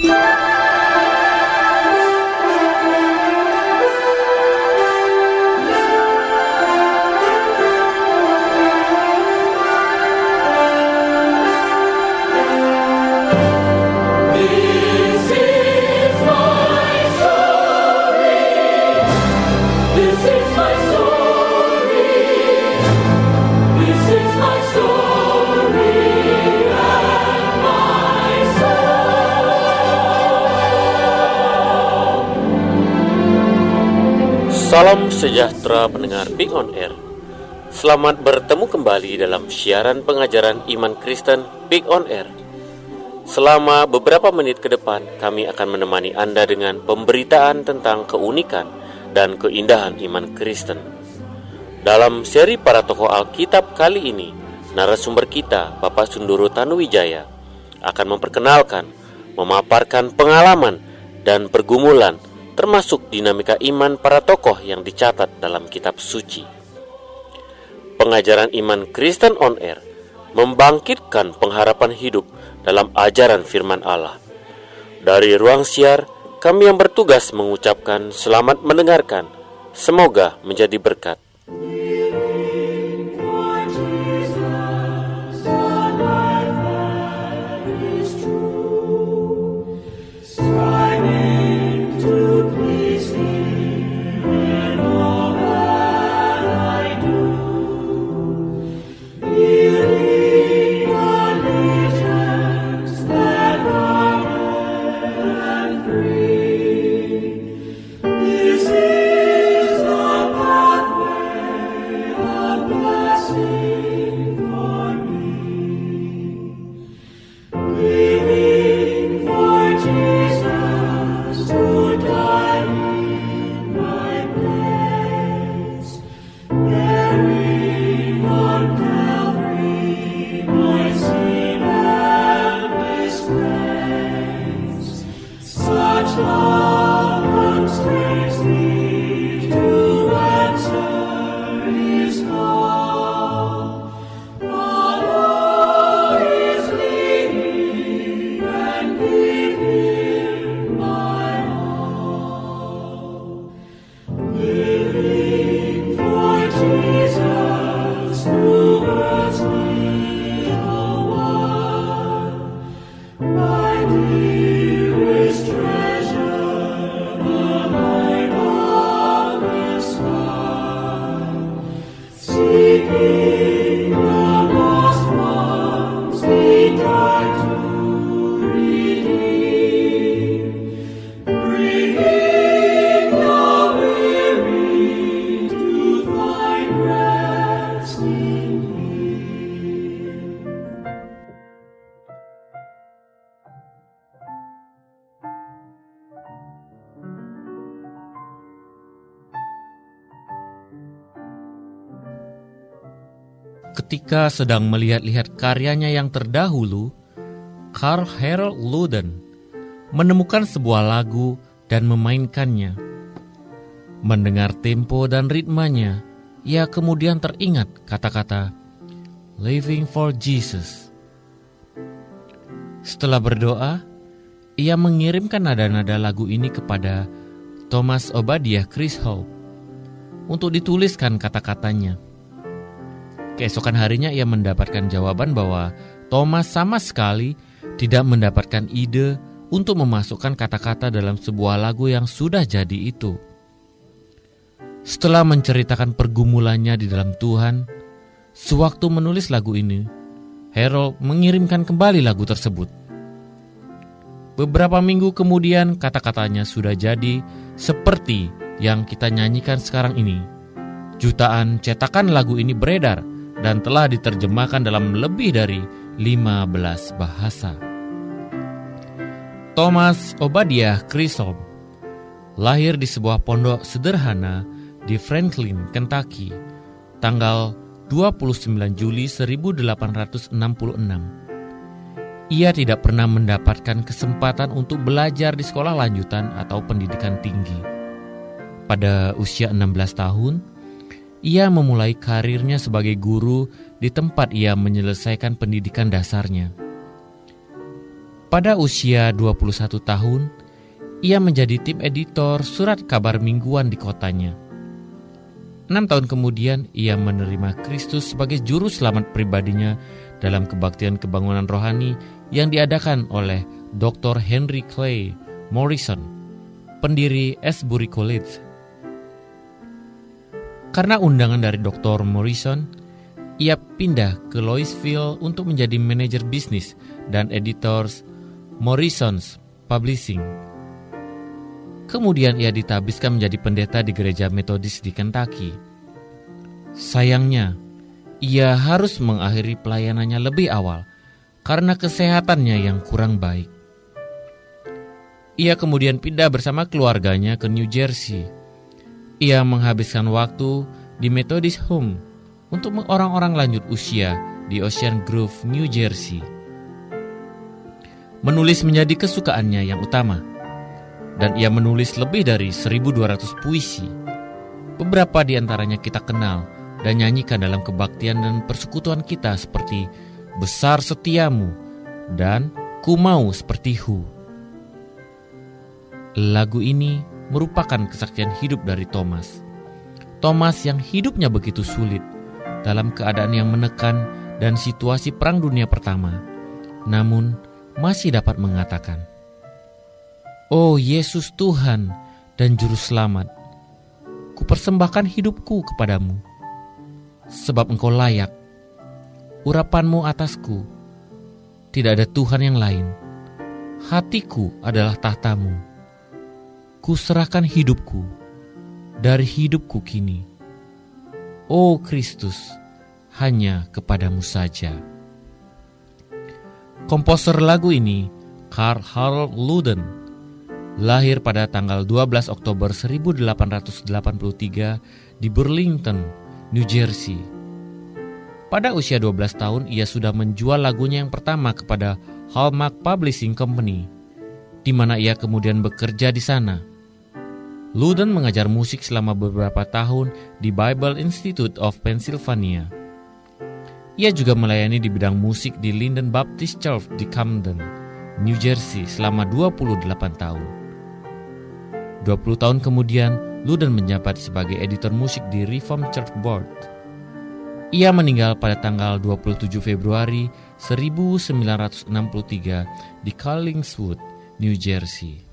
Yeah. Salam sejahtera pendengar Big On Air. Selamat bertemu kembali dalam siaran pengajaran iman Kristen Big On Air. Selama beberapa menit ke depan kami akan menemani Anda dengan pemberitaan tentang keunikan dan keindahan iman Kristen. Dalam seri para tokoh Alkitab kali ini Narasumber kita Bapak Sundoro Tanuwijaya akan memperkenalkan, memaparkan pengalaman dan pergumulan termasuk dinamika iman para tokoh yang dicatat dalam kitab suci. Pengajaran iman Kristen on Air membangkitkan pengharapan hidup dalam ajaran firman Allah. Dari ruang siar, kami yang bertugas mengucapkan selamat mendengarkan. Semoga menjadi berkat. Ketika sedang melihat-lihat karyanya yang terdahulu, Carl Harold Luden menemukan sebuah lagu dan memainkannya. Mendengar tempo dan ritmanya, ia kemudian teringat kata-kata "Living for Jesus". Setelah berdoa, ia mengirimkan nada-nada lagu ini kepada Thomas Obadiah Chris Hope untuk dituliskan kata-katanya. Keesokan harinya ia mendapatkan jawaban bahwa Thomas sama sekali tidak mendapatkan ide untuk memasukkan kata-kata dalam sebuah lagu yang sudah jadi itu. Setelah menceritakan pergumulannya di dalam Tuhan, sewaktu menulis lagu ini, Harold mengirimkan kembali lagu tersebut. Beberapa minggu kemudian kata-katanya sudah jadi seperti yang kita nyanyikan sekarang ini. Jutaan cetakan lagu ini beredar dan telah diterjemahkan dalam lebih dari 15 bahasa. Thomas Obadiah Chisholm lahir di sebuah pondok sederhana di Franklin, Kentucky, tanggal 29 Juli 1866. Ia tidak pernah mendapatkan kesempatan untuk belajar di sekolah lanjutan atau pendidikan tinggi. Pada usia 16 tahun, ia memulai karirnya sebagai guru di tempat ia menyelesaikan pendidikan dasarnya. Pada usia 21 tahun, ia menjadi tim editor surat kabar mingguan di kotanya. Enam tahun kemudian, ia menerima Kristus sebagai juru selamat pribadinya dalam kebaktian kebangunan rohani yang diadakan oleh Dr. Henry Clay Morrison, pendiri Asbury College. Karena undangan dari Dr. Morrison, ia pindah ke Louisville untuk menjadi manajer bisnis dan editors Morrison's Publishing. Kemudian ia ditabiskan menjadi pendeta di gereja metodis di Kentucky. Sayangnya, ia harus mengakhiri pelayanannya lebih awal karena kesehatannya yang kurang baik. Ia kemudian pindah bersama keluarganya ke New Jersey. Ia menghabiskan waktu di Methodist Home untuk orang-orang lanjut usia di Ocean Grove, New Jersey. Menulis menjadi kesukaannya yang utama, dan ia menulis lebih dari 1200 puisi. Beberapa di antaranya kita kenal dan nyanyikan dalam kebaktian dan persekutuan kita seperti Besar Setiamu dan Ku Mau Seperti Hu. Lagu ini merupakan kesaksian hidup dari Thomas. Thomas yang hidupnya begitu sulit – dalam keadaan yang menekan dan situasi Perang Dunia Pertama, namun masih dapat mengatakan, "Oh Yesus Tuhan dan Juru Selamat, kupersembahkan hidupku kepadamu, sebab Engkau layak. Urapanmu atasku, tidak ada Tuhan yang lain. Hatiku adalah tahtamu. Kuserahkan hidupku dari hidupku kini." Oh Kristus, hanya kepadamu saja. Komposer lagu ini, Karl Harold Luden, lahir pada tanggal 12 Oktober 1883 di Burlington, New Jersey. Pada usia 12 tahun, ia sudah menjual lagunya yang pertama kepada Hallmark Publishing Company, di mana ia kemudian bekerja di sana. Luden mengajar musik selama beberapa tahun di Bible Institute of Pennsylvania. Ia juga melayani di bidang musik di Linden Baptist Church di Camden, New Jersey selama 28 tahun. 20 tahun kemudian, Luden menjabat sebagai editor musik di Reform Church Board. Ia meninggal pada tanggal 27 Februari 1963 di Collingswood, New Jersey.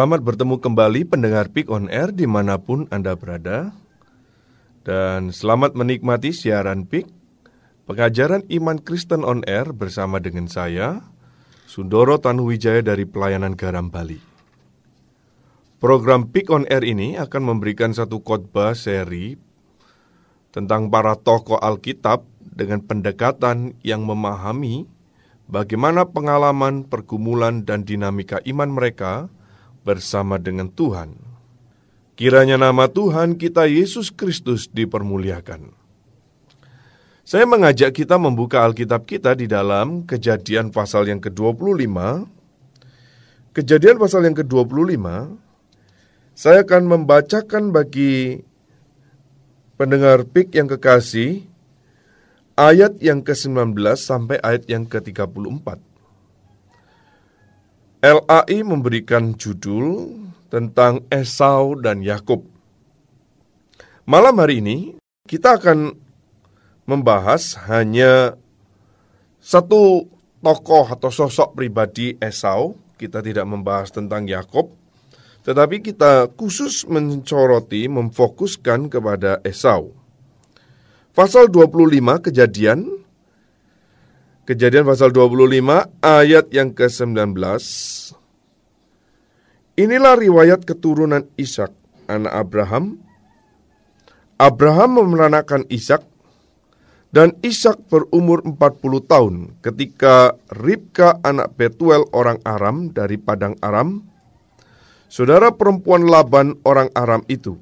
Selamat bertemu kembali pendengar Pick on Air di mana pun Anda berada. Dan selamat menikmati siaran Pick, pengajaran iman Kristen on Air bersama dengan saya, Sundoro Tanuwijaya dari Pelayanan Garam Bali. Program Pick on Air ini akan memberikan satu khotbah seri tentang para tokoh Alkitab dengan pendekatan yang memahami bagaimana pengalaman, pergumulan, dan dinamika iman mereka – bersama dengan Tuhan. Kiranya nama Tuhan kita Yesus Kristus dipermuliakan. Saya mengajak kita membuka Alkitab kita di dalam Kejadian pasal yang ke-25. Kejadian pasal yang ke-25, saya akan membacakan bagi pendengar PIK yang kekasih ayat yang ke-19 sampai ayat yang ke-34. LAI memberikan judul tentang Esau dan Yakub. Malam hari ini kita akan membahas hanya satu tokoh atau sosok pribadi Esau. Kita tidak membahas tentang Yakub, tetapi kita khusus mencoroti, memfokuskan kepada Esau. Pasal 25 kejadian Kejadian pasal 25 ayat yang ke-19. Inilah riwayat keturunan Ishak, anak Abraham. Abraham memeranakan Ishak dan Ishak berumur 40 tahun ketika Ribka anak Betuel orang Aram dari Padang Aram, saudara perempuan Laban orang Aram itu,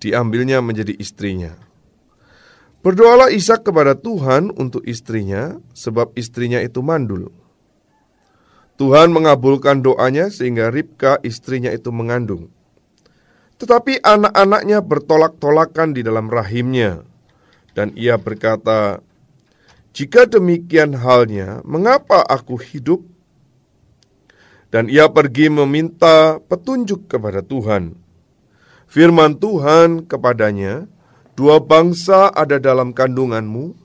diambilnya menjadi istrinya. Berdoalah Ishak kepada Tuhan untuk istrinya, sebab istrinya itu mandul. Tuhan mengabulkan doanya sehingga Ribka istrinya itu mengandung. Tetapi anak-anaknya bertolak-tolakan di dalam rahimnya. Dan ia berkata, Jika demikian halnya, mengapa aku hidup? Dan ia pergi meminta petunjuk kepada Tuhan. Firman Tuhan kepadanya, Dua bangsa ada dalam kandunganmu,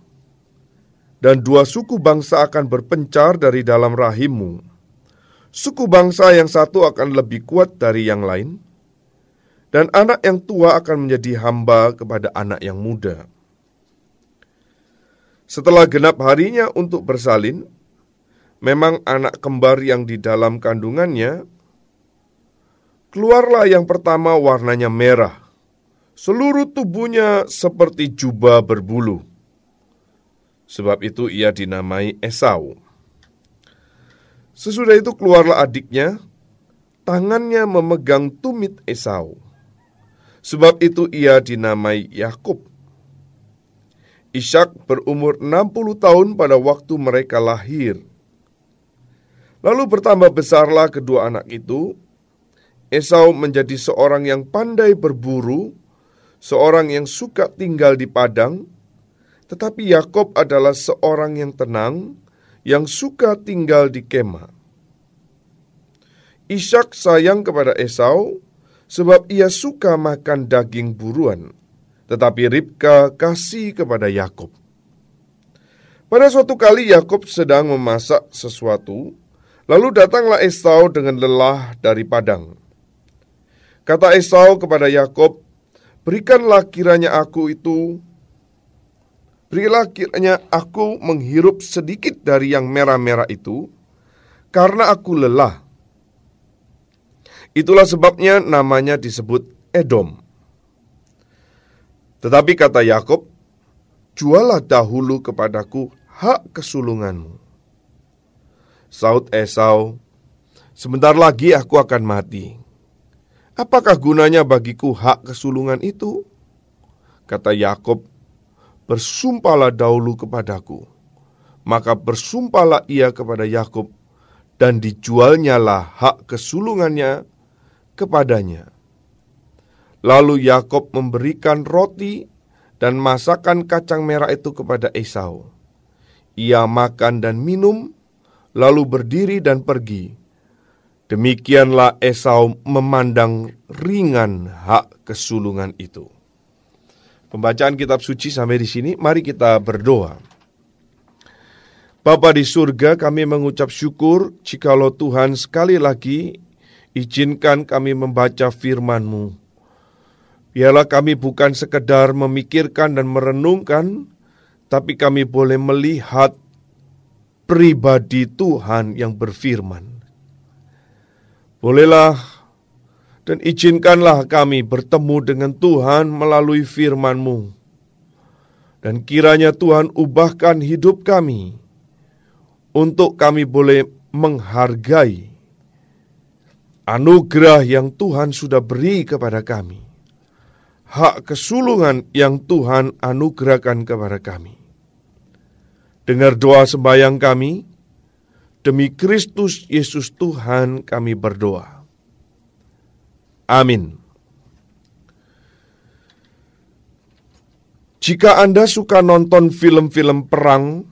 dan dua suku bangsa akan berpencar dari dalam rahimmu. Suku bangsa yang satu akan lebih kuat dari yang lain, dan anak yang tua akan menjadi hamba kepada anak yang muda. Setelah genap harinya untuk bersalin, memang anak kembar yang di dalam kandungannya, keluarlah yang pertama warnanya merah, Seluruh tubuhnya seperti jubah berbulu. Sebab itu ia dinamai Esau. Sesudah itu keluarlah adiknya, tangannya memegang tumit Esau. Sebab itu ia dinamai Yakub. Ishak berumur 60 tahun pada waktu mereka lahir. Lalu bertambah besarlah kedua anak itu. Esau menjadi seorang yang pandai berburu seorang yang suka tinggal di padang, tetapi Yakob adalah seorang yang tenang, yang suka tinggal di kemah. Ishak sayang kepada Esau sebab ia suka makan daging buruan, tetapi Ribka kasih kepada Yakob. Pada suatu kali Yakob sedang memasak sesuatu, lalu datanglah Esau dengan lelah dari padang. Kata Esau kepada Yakob, Berikanlah kiranya aku itu Berilah kiranya aku menghirup sedikit dari yang merah-merah itu, karena aku lelah. Itulah sebabnya namanya disebut Edom. Tetapi kata Yakob, jualah dahulu kepadaku hak kesulunganmu. Saud Esau, sebentar lagi aku akan mati. Apakah gunanya bagiku hak kesulungan itu? Kata Yakob, bersumpahlah dahulu kepadaku. Maka bersumpahlah ia kepada Yakub dan dijualnyalah hak kesulungannya kepadanya. Lalu Yakob memberikan roti dan masakan kacang merah itu kepada Esau. Ia makan dan minum, lalu berdiri dan pergi Demikianlah Esau memandang ringan hak kesulungan itu. Pembacaan kitab suci sampai di sini, mari kita berdoa. Bapa di surga, kami mengucap syukur jikalau Tuhan sekali lagi izinkan kami membaca firman-Mu. Biarlah kami bukan sekedar memikirkan dan merenungkan, tapi kami boleh melihat pribadi Tuhan yang berfirman. Bolehlah dan izinkanlah kami bertemu dengan Tuhan melalui firman-Mu. Dan kiranya Tuhan ubahkan hidup kami untuk kami boleh menghargai anugerah yang Tuhan sudah beri kepada kami. Hak kesulungan yang Tuhan anugerahkan kepada kami. Dengar doa sembahyang kami, demi Kristus Yesus Tuhan kami berdoa. Amin. Jika Anda suka nonton film-film perang,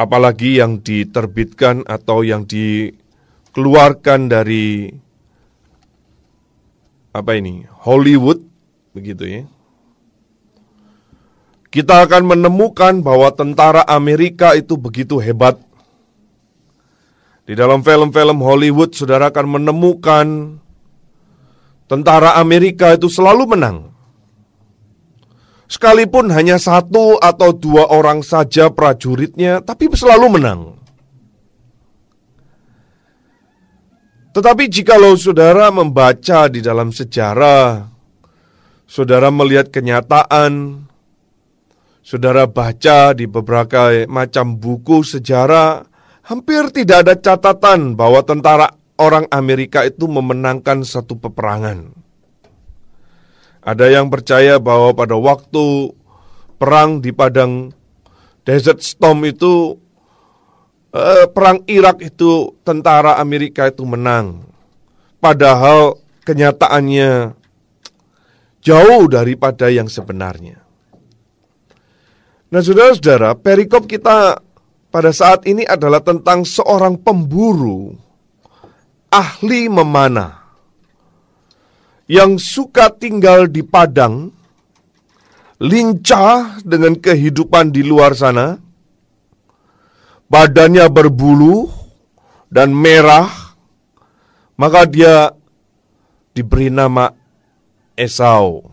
apalagi yang diterbitkan atau yang dikeluarkan dari apa ini Hollywood begitu ya kita akan menemukan bahwa tentara Amerika itu begitu hebat di dalam film-film Hollywood saudara akan menemukan tentara Amerika itu selalu menang Sekalipun hanya satu atau dua orang saja prajuritnya, tapi selalu menang. Tetapi jikalau saudara membaca di dalam sejarah, saudara melihat kenyataan, saudara baca di beberapa macam buku sejarah, hampir tidak ada catatan bahwa tentara orang Amerika itu memenangkan satu peperangan. Ada yang percaya bahwa pada waktu perang di padang Desert Storm itu eh, perang Irak itu tentara Amerika itu menang. Padahal kenyataannya jauh daripada yang sebenarnya. Nah, saudara-saudara, perikop kita pada saat ini adalah tentang seorang pemburu ahli memanah yang suka tinggal di padang, lincah dengan kehidupan di luar sana, badannya berbulu dan merah, maka dia diberi nama Esau.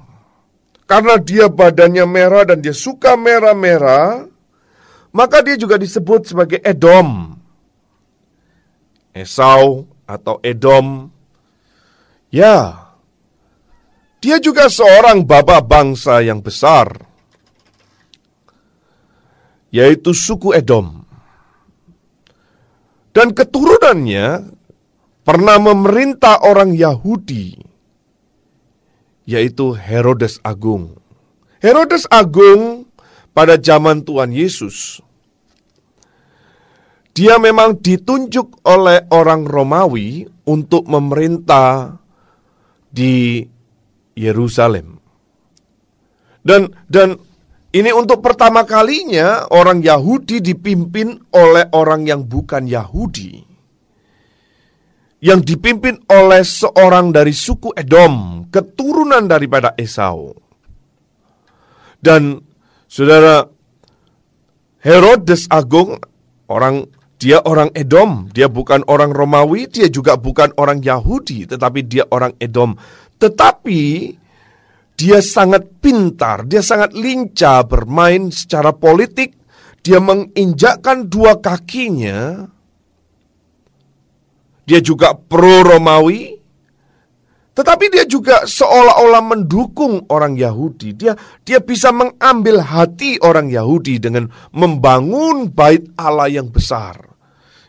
Karena dia badannya merah dan dia suka merah-merah, maka dia juga disebut sebagai Edom. Esau atau Edom. Ya, dia juga seorang bapak bangsa yang besar, yaitu suku Edom. Dan keturunannya pernah memerintah orang Yahudi, yaitu Herodes Agung. Herodes Agung pada zaman Tuhan Yesus, dia memang ditunjuk oleh orang Romawi untuk memerintah di Yerusalem. Dan dan ini untuk pertama kalinya orang Yahudi dipimpin oleh orang yang bukan Yahudi. Yang dipimpin oleh seorang dari suku Edom, keturunan daripada Esau. Dan saudara Herodes Agung, orang dia orang Edom, dia bukan orang Romawi, dia juga bukan orang Yahudi, tetapi dia orang Edom. Tetapi dia sangat pintar, dia sangat lincah bermain secara politik. Dia menginjakkan dua kakinya. Dia juga pro Romawi, tetapi dia juga seolah-olah mendukung orang Yahudi. Dia dia bisa mengambil hati orang Yahudi dengan membangun bait Allah yang besar.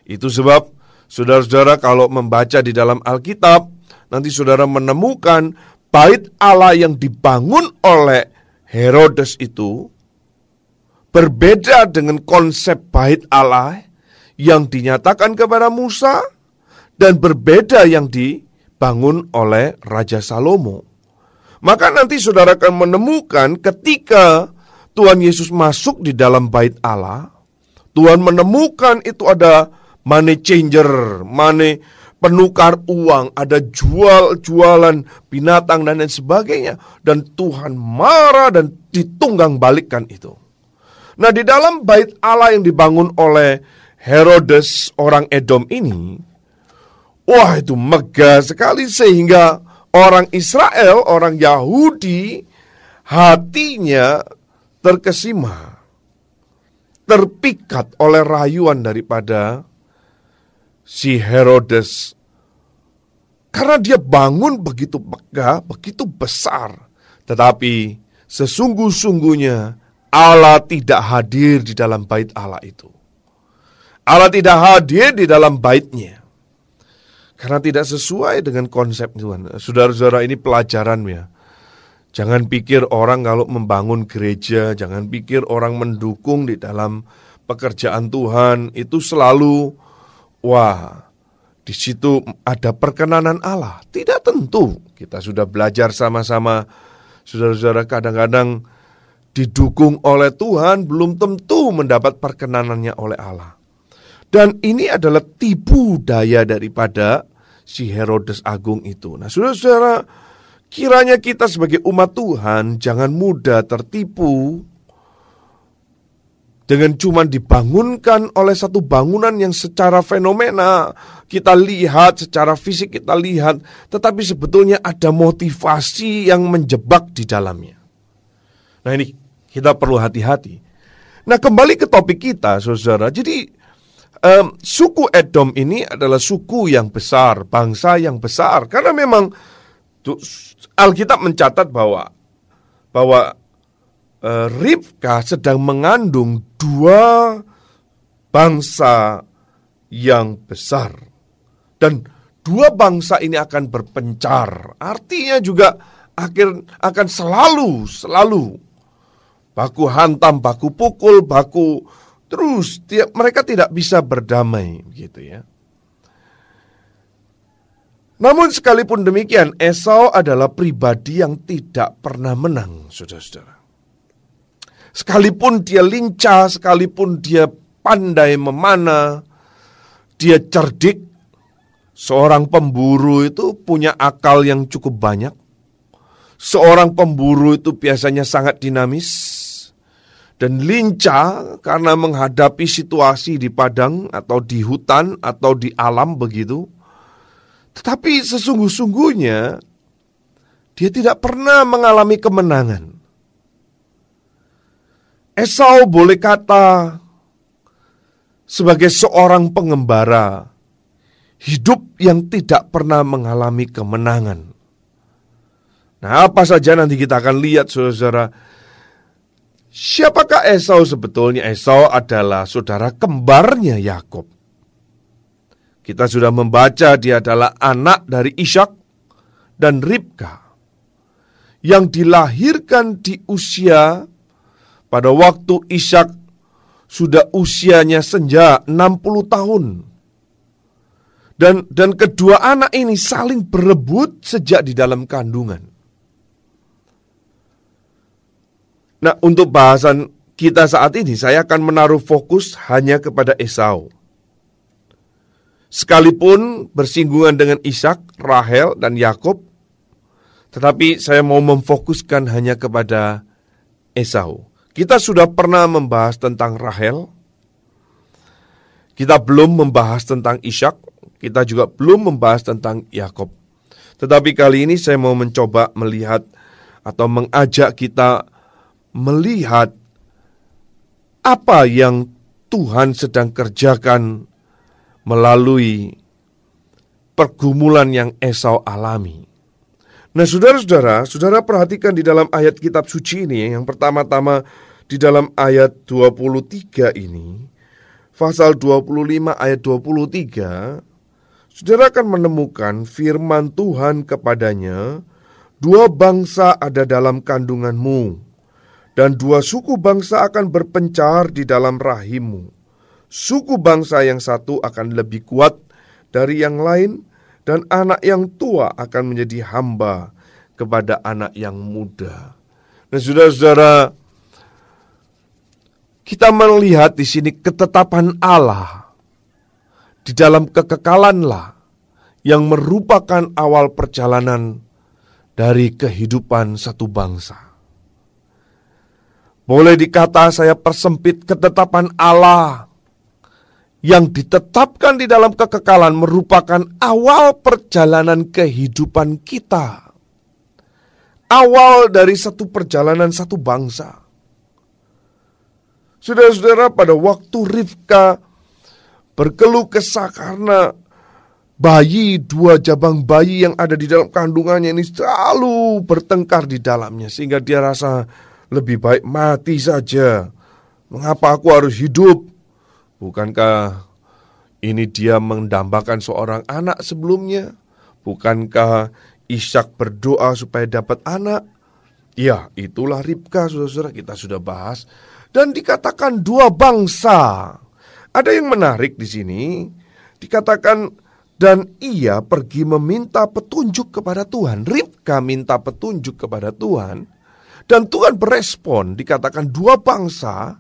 Itu sebab saudara-saudara kalau membaca di dalam Alkitab nanti saudara menemukan bait Allah yang dibangun oleh Herodes itu berbeda dengan konsep bait Allah yang dinyatakan kepada Musa dan berbeda yang dibangun oleh Raja Salomo. Maka nanti saudara akan menemukan ketika Tuhan Yesus masuk di dalam bait Allah, Tuhan menemukan itu ada money changer, money penukar uang, ada jual-jualan binatang dan lain sebagainya. Dan Tuhan marah dan ditunggang balikkan itu. Nah di dalam bait Allah yang dibangun oleh Herodes orang Edom ini, Wah itu megah sekali sehingga orang Israel, orang Yahudi hatinya terkesima. Terpikat oleh rayuan daripada si Herodes. Karena dia bangun begitu megah, begitu besar. Tetapi sesungguh-sungguhnya Allah tidak hadir di dalam bait Allah itu. Allah tidak hadir di dalam baitnya. Karena tidak sesuai dengan konsep Tuhan. Saudara-saudara ini pelajaran ya. Jangan pikir orang kalau membangun gereja, jangan pikir orang mendukung di dalam pekerjaan Tuhan itu selalu wah, di situ ada perkenanan Allah. Tidak tentu. Kita sudah belajar sama-sama. Saudara-saudara kadang-kadang didukung oleh Tuhan belum tentu mendapat perkenanannya oleh Allah. Dan ini adalah tipu daya daripada si Herodes Agung itu. Nah, saudara-saudara, kiranya kita sebagai umat Tuhan jangan mudah tertipu dengan cuma dibangunkan oleh satu bangunan yang secara fenomena kita lihat, secara fisik kita lihat, tetapi sebetulnya ada motivasi yang menjebak di dalamnya. Nah ini kita perlu hati-hati. Nah kembali ke topik kita, saudara. Jadi um, suku Edom ini adalah suku yang besar, bangsa yang besar. Karena memang Alkitab mencatat bahwa bahwa uh, Ribka sedang mengandung dua bangsa yang besar. Dan dua bangsa ini akan berpencar. Artinya juga akhir akan selalu selalu baku hantam, baku pukul, baku Terus tiap mereka tidak bisa berdamai gitu ya. Namun sekalipun demikian, Esau adalah pribadi yang tidak pernah menang, saudara-saudara. Sekalipun dia lincah, sekalipun dia pandai memanah, dia cerdik, seorang pemburu itu punya akal yang cukup banyak. Seorang pemburu itu biasanya sangat dinamis, dan lincah karena menghadapi situasi di padang atau di hutan atau di alam begitu. Tetapi sesungguh-sungguhnya dia tidak pernah mengalami kemenangan. Esau boleh kata sebagai seorang pengembara hidup yang tidak pernah mengalami kemenangan. Nah, apa saja nanti kita akan lihat saudara-saudara Siapakah Esau sebetulnya? Esau adalah saudara kembarnya Yakob. Kita sudah membaca dia adalah anak dari Ishak dan Ribka yang dilahirkan di usia pada waktu Ishak sudah usianya senja 60 tahun. Dan dan kedua anak ini saling berebut sejak di dalam kandungan. Nah, untuk bahasan kita saat ini, saya akan menaruh fokus hanya kepada Esau. Sekalipun bersinggungan dengan Ishak, Rahel, dan Yakob, tetapi saya mau memfokuskan hanya kepada Esau. Kita sudah pernah membahas tentang Rahel, kita belum membahas tentang Ishak, kita juga belum membahas tentang Yakob. Tetapi kali ini saya mau mencoba melihat atau mengajak kita melihat apa yang Tuhan sedang kerjakan melalui pergumulan yang Esau alami. Nah, saudara-saudara, saudara perhatikan di dalam ayat kitab suci ini, yang pertama-tama di dalam ayat 23 ini, pasal 25 ayat 23, saudara akan menemukan firman Tuhan kepadanya, dua bangsa ada dalam kandunganmu, dan dua suku bangsa akan berpencar di dalam rahimmu. Suku bangsa yang satu akan lebih kuat dari yang lain, dan anak yang tua akan menjadi hamba kepada anak yang muda. Nah, saudara-saudara, kita melihat di sini ketetapan Allah di dalam kekekalanlah yang merupakan awal perjalanan dari kehidupan satu bangsa. Boleh dikata saya persempit ketetapan Allah yang ditetapkan di dalam kekekalan merupakan awal perjalanan kehidupan kita. Awal dari satu perjalanan satu bangsa. Saudara-saudara, pada waktu Rifka berkeluh kesah karena bayi, dua jabang bayi yang ada di dalam kandungannya ini selalu bertengkar di dalamnya. Sehingga dia rasa lebih baik mati saja. Mengapa aku harus hidup? Bukankah ini dia mendambakan seorang anak sebelumnya? Bukankah Ishak berdoa supaya dapat anak? Ya, itulah Ribka, saudara-saudara, kita sudah bahas. Dan dikatakan dua bangsa. Ada yang menarik di sini. Dikatakan, dan ia pergi meminta petunjuk kepada Tuhan. Ribka minta petunjuk kepada Tuhan. Dan Tuhan berespon, dikatakan dua bangsa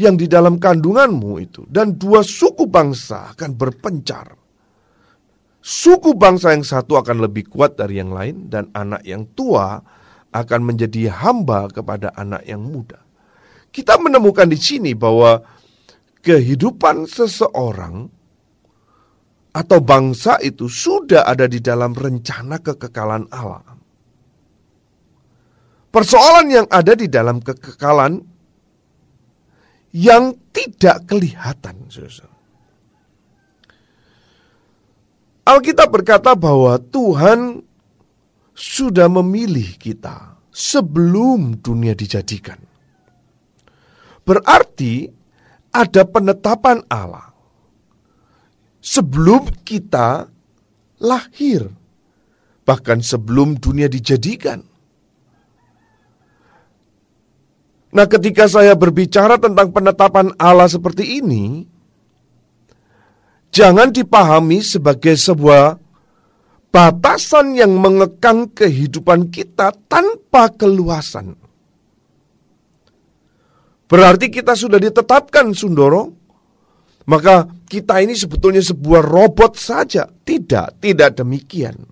yang di dalam kandunganmu itu. Dan dua suku bangsa akan berpencar. Suku bangsa yang satu akan lebih kuat dari yang lain dan anak yang tua akan menjadi hamba kepada anak yang muda. Kita menemukan di sini bahwa kehidupan seseorang atau bangsa itu sudah ada di dalam rencana kekekalan Allah. Persoalan yang ada di dalam kekekalan yang tidak kelihatan. Alkitab berkata bahwa Tuhan sudah memilih kita sebelum dunia dijadikan. Berarti ada penetapan Allah sebelum kita lahir, bahkan sebelum dunia dijadikan. Nah, ketika saya berbicara tentang penetapan Allah seperti ini, jangan dipahami sebagai sebuah batasan yang mengekang kehidupan kita tanpa keluasan. Berarti kita sudah ditetapkan, Sundoro. Maka kita ini sebetulnya sebuah robot saja. Tidak, tidak demikian.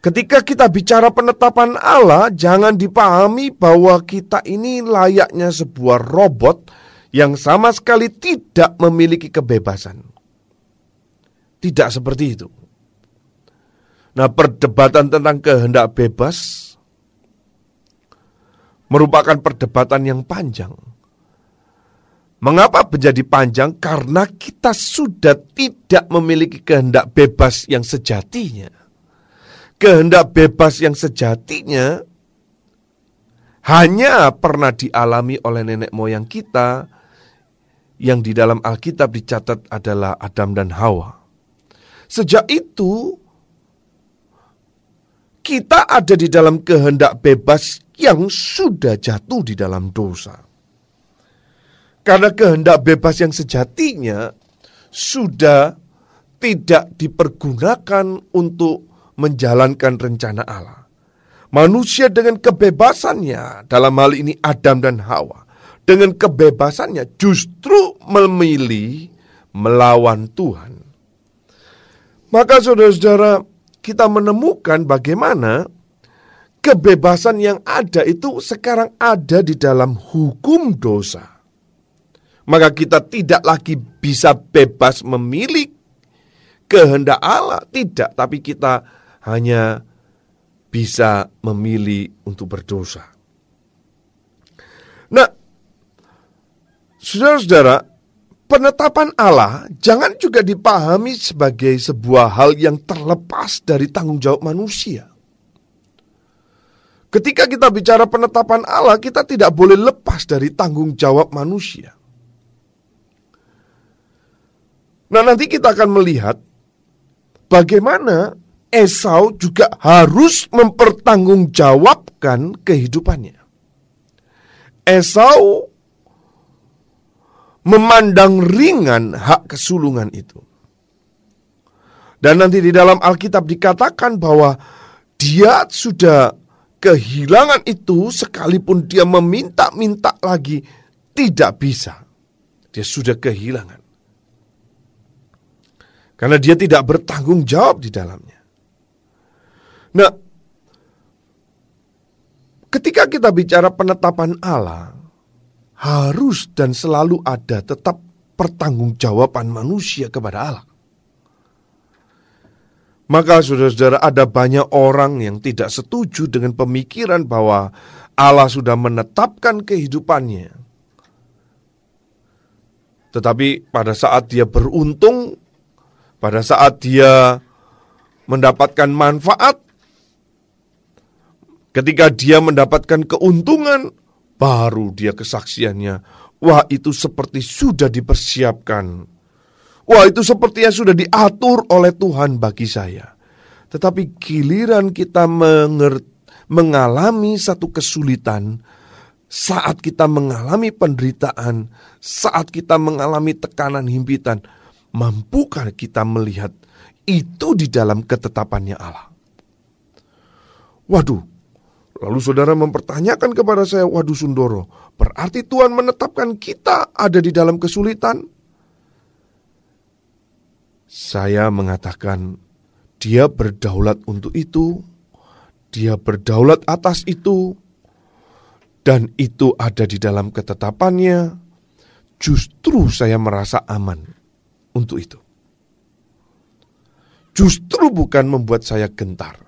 Ketika kita bicara penetapan Allah, jangan dipahami bahwa kita ini layaknya sebuah robot yang sama sekali tidak memiliki kebebasan. Tidak seperti itu. Nah, perdebatan tentang kehendak bebas merupakan perdebatan yang panjang. Mengapa menjadi panjang? Karena kita sudah tidak memiliki kehendak bebas yang sejatinya kehendak bebas yang sejatinya hanya pernah dialami oleh nenek moyang kita yang di dalam Alkitab dicatat adalah Adam dan Hawa. Sejak itu kita ada di dalam kehendak bebas yang sudah jatuh di dalam dosa. Karena kehendak bebas yang sejatinya sudah tidak dipergunakan untuk menjalankan rencana Allah. Manusia dengan kebebasannya, dalam hal ini Adam dan Hawa, dengan kebebasannya justru memilih melawan Tuhan. Maka saudara-saudara, kita menemukan bagaimana kebebasan yang ada itu sekarang ada di dalam hukum dosa. Maka kita tidak lagi bisa bebas memilih kehendak Allah, tidak, tapi kita hanya bisa memilih untuk berdosa. Nah, saudara-saudara, penetapan Allah jangan juga dipahami sebagai sebuah hal yang terlepas dari tanggung jawab manusia. Ketika kita bicara penetapan Allah, kita tidak boleh lepas dari tanggung jawab manusia. Nah, nanti kita akan melihat bagaimana Esau juga harus mempertanggungjawabkan kehidupannya. Esau memandang ringan hak kesulungan itu. Dan nanti di dalam Alkitab dikatakan bahwa dia sudah kehilangan itu sekalipun dia meminta-minta lagi tidak bisa. Dia sudah kehilangan. Karena dia tidak bertanggung jawab di dalamnya. Nah, ketika kita bicara penetapan Allah, harus dan selalu ada tetap pertanggungjawaban manusia kepada Allah. Maka saudara-saudara ada banyak orang yang tidak setuju dengan pemikiran bahwa Allah sudah menetapkan kehidupannya. Tetapi pada saat dia beruntung, pada saat dia mendapatkan manfaat, ketika dia mendapatkan keuntungan, baru dia kesaksiannya. Wah itu seperti sudah dipersiapkan Wah itu sepertinya sudah diatur oleh Tuhan bagi saya. Tetapi giliran kita mengalami satu kesulitan, saat kita mengalami penderitaan, saat kita mengalami tekanan himpitan, mampukah kita melihat itu di dalam ketetapannya Allah? Waduh, lalu saudara mempertanyakan kepada saya, waduh Sundoro, berarti Tuhan menetapkan kita ada di dalam kesulitan? Saya mengatakan, dia berdaulat untuk itu, dia berdaulat atas itu, dan itu ada di dalam ketetapannya. Justru saya merasa aman untuk itu. Justru bukan membuat saya gentar,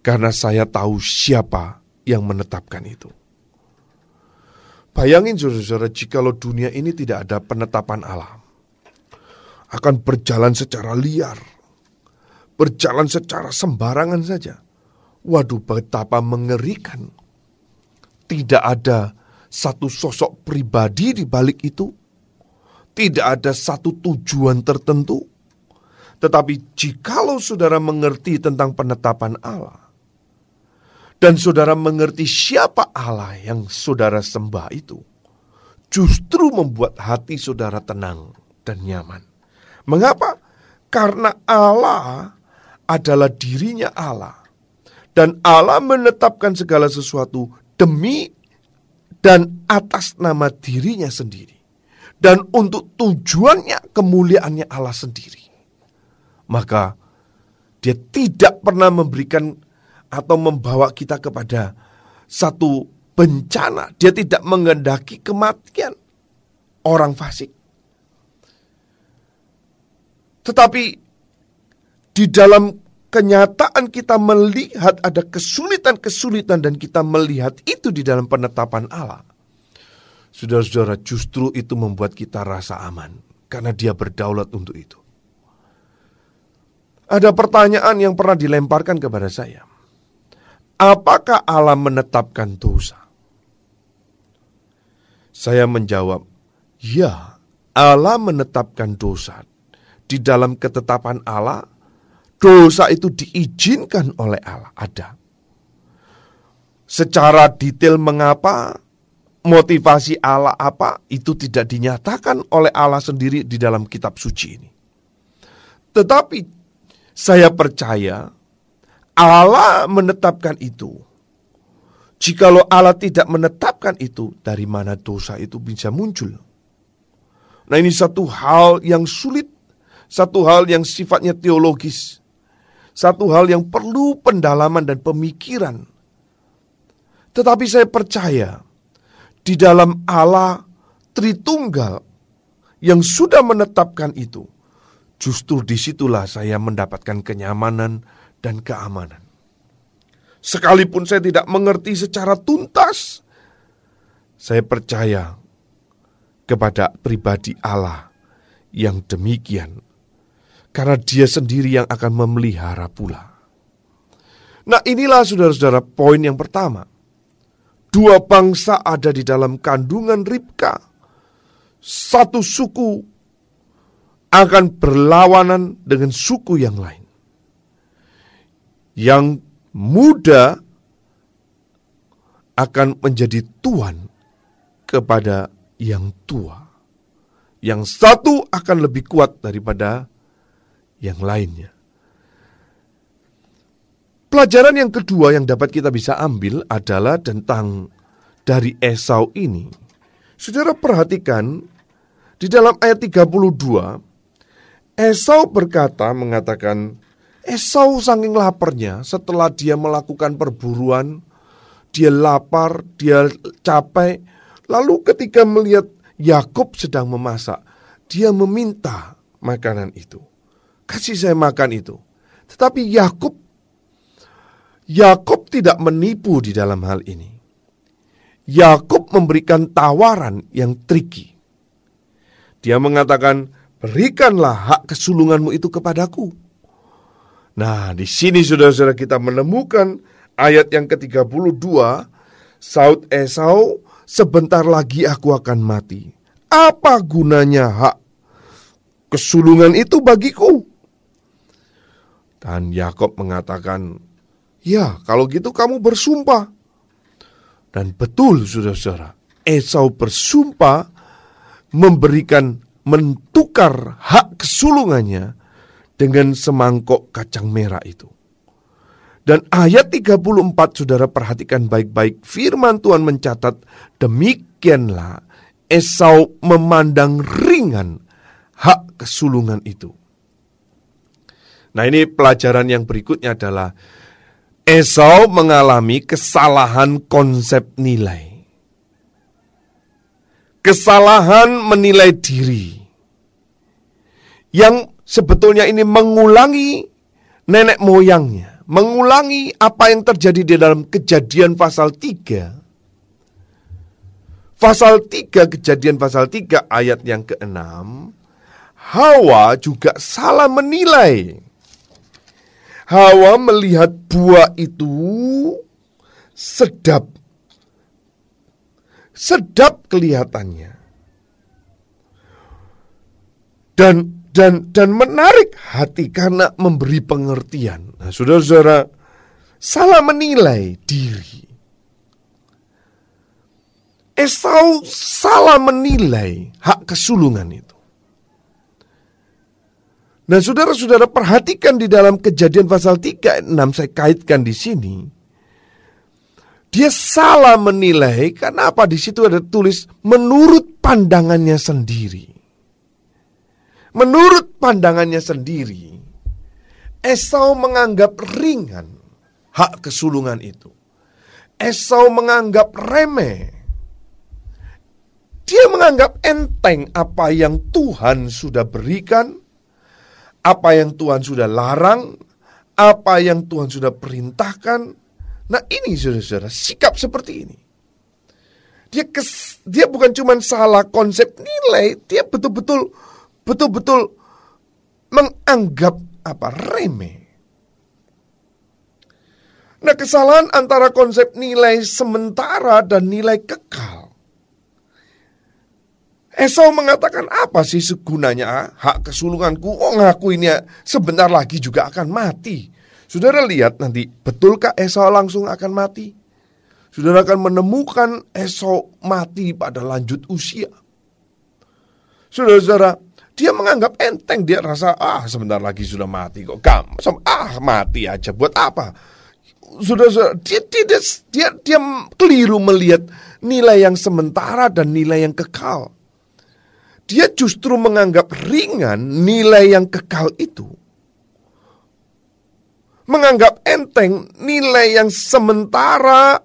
karena saya tahu siapa yang menetapkan itu. Bayangin saudara-saudara, jikalau dunia ini tidak ada penetapan alam akan berjalan secara liar, berjalan secara sembarangan saja. Waduh, betapa mengerikan! Tidak ada satu sosok pribadi di balik itu, tidak ada satu tujuan tertentu. Tetapi jikalau saudara mengerti tentang penetapan Allah, dan saudara mengerti siapa Allah yang saudara sembah itu, justru membuat hati saudara tenang dan nyaman. Mengapa? Karena Allah adalah dirinya Allah. Dan Allah menetapkan segala sesuatu demi dan atas nama dirinya sendiri. Dan untuk tujuannya kemuliaannya Allah sendiri. Maka dia tidak pernah memberikan atau membawa kita kepada satu bencana. Dia tidak mengendaki kematian orang fasik. Tetapi di dalam kenyataan kita melihat ada kesulitan-kesulitan dan kita melihat itu di dalam penetapan Allah. Saudara-saudara, justru itu membuat kita rasa aman karena dia berdaulat untuk itu. Ada pertanyaan yang pernah dilemparkan kepada saya. Apakah Allah menetapkan dosa? Saya menjawab, ya, Allah menetapkan dosa di dalam ketetapan Allah, dosa itu diizinkan oleh Allah. Ada. Secara detail mengapa, motivasi Allah apa, itu tidak dinyatakan oleh Allah sendiri di dalam kitab suci ini. Tetapi saya percaya Allah menetapkan itu. Jikalau Allah tidak menetapkan itu, dari mana dosa itu bisa muncul? Nah ini satu hal yang sulit satu hal yang sifatnya teologis, satu hal yang perlu pendalaman dan pemikiran. Tetapi saya percaya di dalam Allah Tritunggal yang sudah menetapkan itu, justru di situlah saya mendapatkan kenyamanan dan keamanan. Sekalipun saya tidak mengerti secara tuntas, saya percaya kepada pribadi Allah yang demikian karena dia sendiri yang akan memelihara pula. Nah inilah saudara-saudara poin yang pertama. Dua bangsa ada di dalam kandungan Ribka. Satu suku akan berlawanan dengan suku yang lain. Yang muda akan menjadi tuan kepada yang tua. Yang satu akan lebih kuat daripada yang lainnya. Pelajaran yang kedua yang dapat kita bisa ambil adalah tentang dari Esau ini. Saudara perhatikan di dalam ayat 32 Esau berkata mengatakan Esau saking laparnya setelah dia melakukan perburuan dia lapar, dia capek lalu ketika melihat Yakub sedang memasak dia meminta makanan itu. Kasih saya makan itu. Tetapi Yakub Yakub tidak menipu di dalam hal ini. Yakub memberikan tawaran yang tricky. Dia mengatakan, "Berikanlah hak kesulunganmu itu kepadaku." Nah, di sini saudara-saudara kita menemukan ayat yang ke-32, Saud Esau, "Sebentar lagi aku akan mati. Apa gunanya hak kesulungan itu bagiku?" Dan Yakob mengatakan, "Ya, kalau gitu kamu bersumpah." Dan betul saudara-saudara, Esau bersumpah memberikan mentukar hak kesulungannya dengan semangkok kacang merah itu. Dan ayat 34 saudara perhatikan baik-baik firman Tuhan mencatat demikianlah Esau memandang ringan hak kesulungan itu. Nah ini pelajaran yang berikutnya adalah Esau mengalami kesalahan konsep nilai. Kesalahan menilai diri. Yang sebetulnya ini mengulangi nenek moyangnya. Mengulangi apa yang terjadi di dalam kejadian pasal 3. Pasal 3, kejadian pasal 3 ayat yang ke-6. Hawa juga salah menilai Hawa melihat buah itu sedap. Sedap kelihatannya. Dan dan dan menarik hati karena memberi pengertian. Nah, saudara-saudara, salah menilai diri. Esau salah menilai hak kesulungan itu. Nah saudara-saudara perhatikan di dalam kejadian pasal 3 6 saya kaitkan di sini. Dia salah menilai karena apa di situ ada tulis menurut pandangannya sendiri. Menurut pandangannya sendiri, Esau menganggap ringan hak kesulungan itu. Esau menganggap remeh. Dia menganggap enteng apa yang Tuhan sudah berikan apa yang Tuhan sudah larang, apa yang Tuhan sudah perintahkan. Nah ini saudara-saudara, sikap seperti ini. Dia kes, dia bukan cuma salah konsep nilai, dia betul-betul betul-betul menganggap apa remeh. Nah kesalahan antara konsep nilai sementara dan nilai kekal Esau mengatakan apa sih segunanya hak kesulunganku? Oh ngaku ini sebentar lagi juga akan mati. Saudara lihat nanti, betulkah Esau langsung akan mati? Saudara akan menemukan Esau mati pada lanjut usia. Saudara-saudara, dia menganggap enteng, dia rasa ah sebentar lagi sudah mati kok. Gam, ah mati aja buat apa? Saudara-saudara, dia tidak dia, dia, dia keliru melihat nilai yang sementara dan nilai yang kekal dia justru menganggap ringan nilai yang kekal itu. Menganggap enteng nilai yang sementara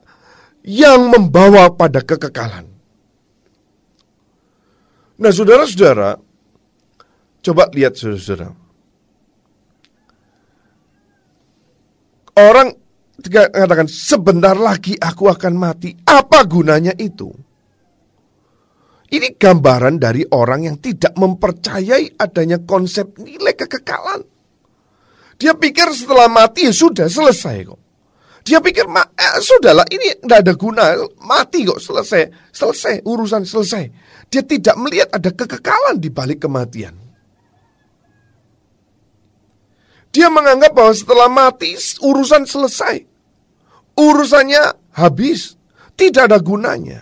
yang membawa pada kekekalan. Nah, saudara-saudara, coba lihat saudara-saudara. Orang mengatakan sebentar lagi aku akan mati. Apa gunanya itu? Ini gambaran dari orang yang tidak mempercayai adanya konsep nilai kekekalan. Dia pikir setelah mati ya sudah selesai kok. Dia pikir eh, sudahlah ini tidak ada guna mati kok selesai selesai urusan selesai. Dia tidak melihat ada kekekalan di balik kematian. Dia menganggap bahwa setelah mati urusan selesai. Urusannya habis, tidak ada gunanya.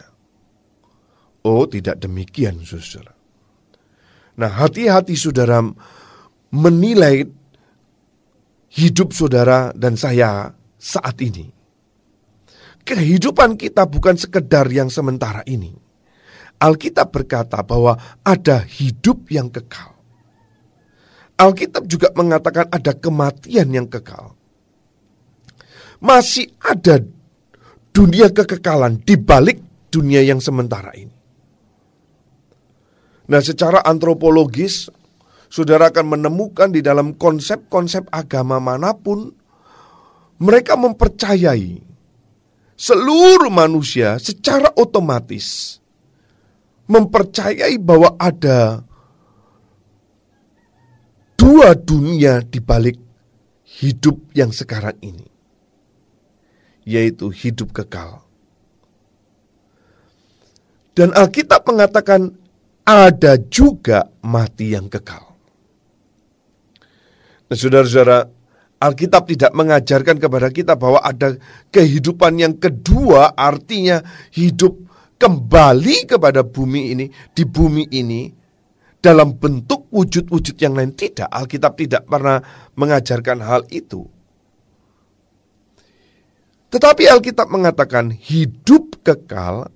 Oh, tidak demikian, saudara. Nah, hati-hati saudara menilai hidup saudara dan saya saat ini. Kehidupan kita bukan sekedar yang sementara ini. Alkitab berkata bahwa ada hidup yang kekal. Alkitab juga mengatakan ada kematian yang kekal. Masih ada dunia kekekalan di balik dunia yang sementara ini. Nah, secara antropologis, saudara akan menemukan di dalam konsep-konsep agama mana pun, mereka mempercayai seluruh manusia secara otomatis mempercayai bahwa ada dua dunia di balik hidup yang sekarang ini, yaitu hidup kekal. Dan Alkitab mengatakan ada juga mati yang kekal. Nah, saudara-saudara, Alkitab tidak mengajarkan kepada kita bahwa ada kehidupan yang kedua, artinya hidup kembali kepada bumi ini, di bumi ini, dalam bentuk wujud-wujud yang lain. Tidak, Alkitab tidak pernah mengajarkan hal itu. Tetapi Alkitab mengatakan hidup kekal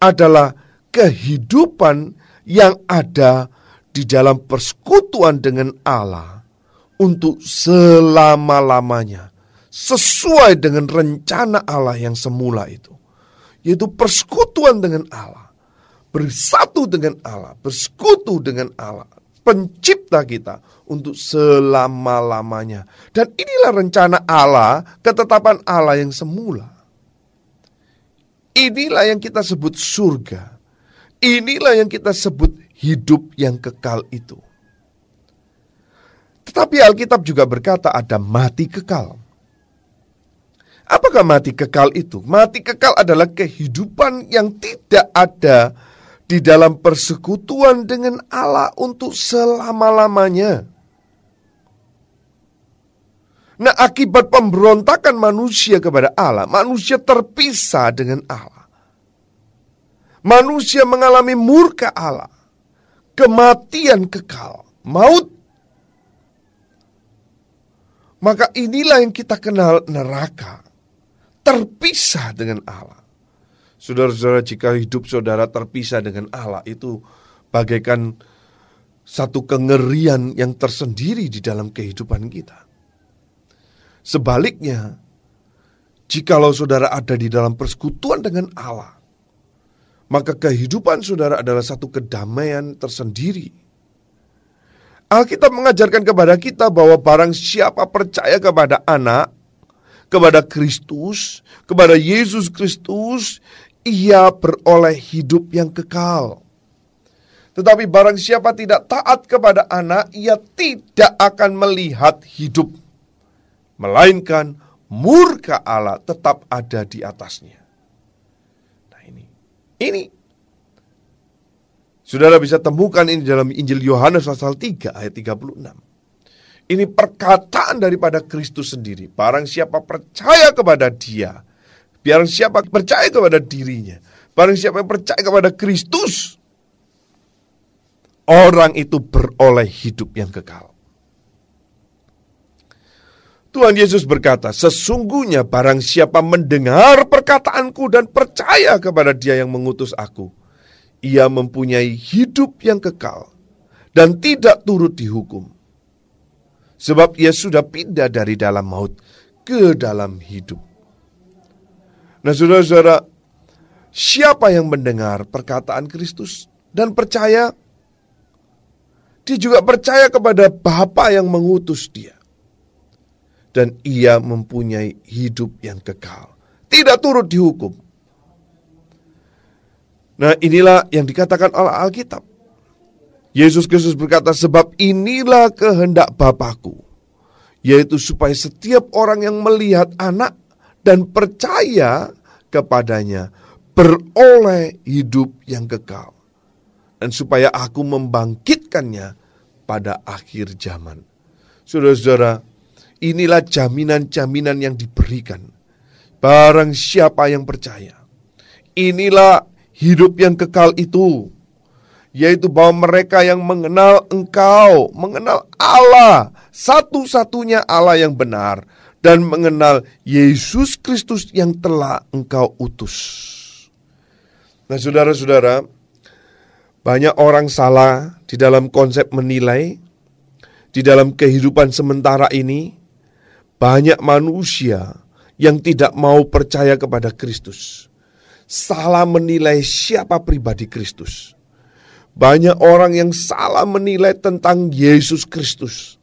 adalah kehidupan yang ada di dalam persekutuan dengan Allah untuk selama-lamanya sesuai dengan rencana Allah yang semula itu yaitu persekutuan dengan Allah bersatu dengan Allah bersekutu dengan Allah pencipta kita untuk selama-lamanya dan inilah rencana Allah ketetapan Allah yang semula inilah yang kita sebut surga inilah yang kita sebut hidup yang kekal itu tetapi Alkitab juga berkata ada mati kekal. Apakah mati kekal itu? Mati kekal adalah kehidupan yang tidak ada di dalam persekutuan dengan Allah untuk selama-lamanya. Nah, akibat pemberontakan manusia kepada Allah, manusia terpisah dengan Allah. Manusia mengalami murka Allah, kematian kekal, maut maka inilah yang kita kenal neraka. Terpisah dengan Allah. Saudara-saudara, jika hidup saudara terpisah dengan Allah itu bagaikan satu kengerian yang tersendiri di dalam kehidupan kita. Sebaliknya, jikalau saudara ada di dalam persekutuan dengan Allah, maka kehidupan saudara adalah satu kedamaian tersendiri Alkitab mengajarkan kepada kita bahwa barang siapa percaya kepada anak, kepada Kristus, kepada Yesus Kristus, ia beroleh hidup yang kekal. Tetapi barang siapa tidak taat kepada anak, ia tidak akan melihat hidup. Melainkan murka Allah tetap ada di atasnya. Nah ini, ini Saudara bisa temukan ini dalam Injil Yohanes pasal 3 ayat 36. Ini perkataan daripada Kristus sendiri. Barang siapa percaya kepada dia, barang siapa percaya kepada dirinya, barang siapa yang percaya kepada Kristus, orang itu beroleh hidup yang kekal. Tuhan Yesus berkata, sesungguhnya barang siapa mendengar perkataanku dan percaya kepada dia yang mengutus aku, ia mempunyai hidup yang kekal dan tidak turut dihukum. Sebab ia sudah pindah dari dalam maut ke dalam hidup. Nah saudara-saudara, siapa yang mendengar perkataan Kristus dan percaya? Dia juga percaya kepada Bapa yang mengutus dia. Dan ia mempunyai hidup yang kekal. Tidak turut dihukum. Nah inilah yang dikatakan oleh Alkitab. Yesus Kristus berkata, sebab inilah kehendak Bapakku, yaitu supaya setiap orang yang melihat anak dan percaya kepadanya beroleh hidup yang kekal. Dan supaya aku membangkitkannya pada akhir zaman. Saudara-saudara, inilah jaminan-jaminan yang diberikan. Barang siapa yang percaya. Inilah hidup yang kekal itu, yaitu bahwa mereka yang mengenal Engkau, mengenal Allah, satu-satunya Allah yang benar, dan mengenal Yesus Kristus yang telah Engkau utus. Nah, saudara-saudara, banyak orang salah di dalam konsep menilai, di dalam kehidupan sementara ini, banyak manusia yang tidak mau percaya kepada Kristus salah menilai siapa pribadi Kristus. Banyak orang yang salah menilai tentang Yesus Kristus.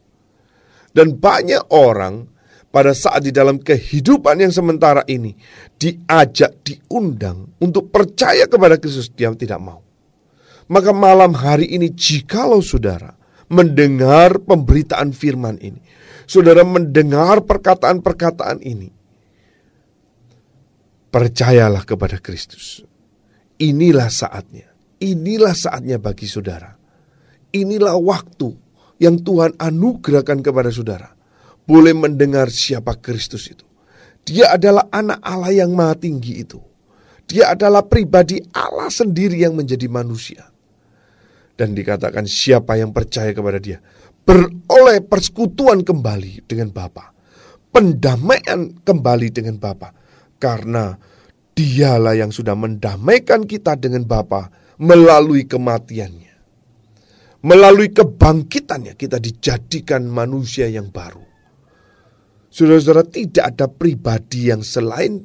Dan banyak orang pada saat di dalam kehidupan yang sementara ini diajak, diundang untuk percaya kepada Kristus, dia tidak mau. Maka malam hari ini jikalau saudara mendengar pemberitaan firman ini, saudara mendengar perkataan-perkataan ini, percayalah kepada Kristus. Inilah saatnya. Inilah saatnya bagi saudara. Inilah waktu yang Tuhan anugerahkan kepada saudara. Boleh mendengar siapa Kristus itu. Dia adalah anak Allah yang maha tinggi itu. Dia adalah pribadi Allah sendiri yang menjadi manusia. Dan dikatakan siapa yang percaya kepada dia. Beroleh persekutuan kembali dengan Bapa. Pendamaian kembali dengan Bapa. Karena dialah yang sudah mendamaikan kita dengan Bapa melalui kematiannya. Melalui kebangkitannya kita dijadikan manusia yang baru. Saudara-saudara tidak ada pribadi yang selain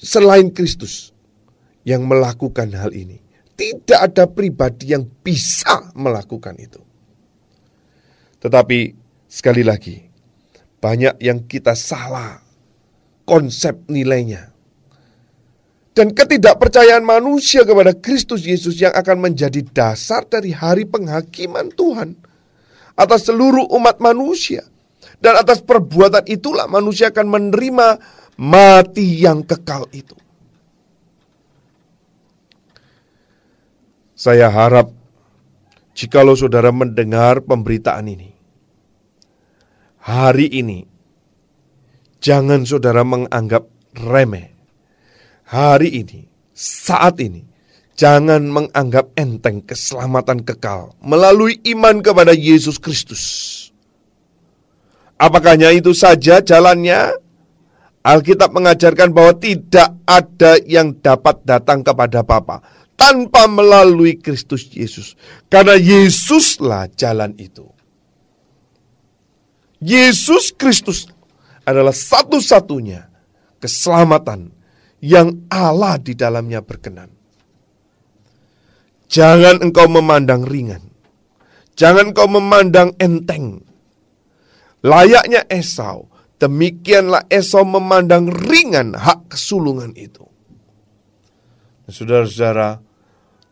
selain Kristus yang melakukan hal ini. Tidak ada pribadi yang bisa melakukan itu. Tetapi sekali lagi, banyak yang kita salah konsep nilainya. Dan ketidakpercayaan manusia kepada Kristus Yesus yang akan menjadi dasar dari hari penghakiman Tuhan atas seluruh umat manusia. Dan atas perbuatan itulah manusia akan menerima mati yang kekal itu. Saya harap jikalau saudara mendengar pemberitaan ini, hari ini jangan saudara menganggap remeh hari ini, saat ini, jangan menganggap enteng keselamatan kekal melalui iman kepada Yesus Kristus. Apakah hanya itu saja jalannya? Alkitab mengajarkan bahwa tidak ada yang dapat datang kepada Bapa tanpa melalui Kristus Yesus. Karena Yesuslah jalan itu. Yesus Kristus adalah satu-satunya keselamatan yang Allah di dalamnya berkenan. Jangan engkau memandang ringan. Jangan engkau memandang enteng. Layaknya Esau, demikianlah Esau memandang ringan hak kesulungan itu. Saudara-saudara,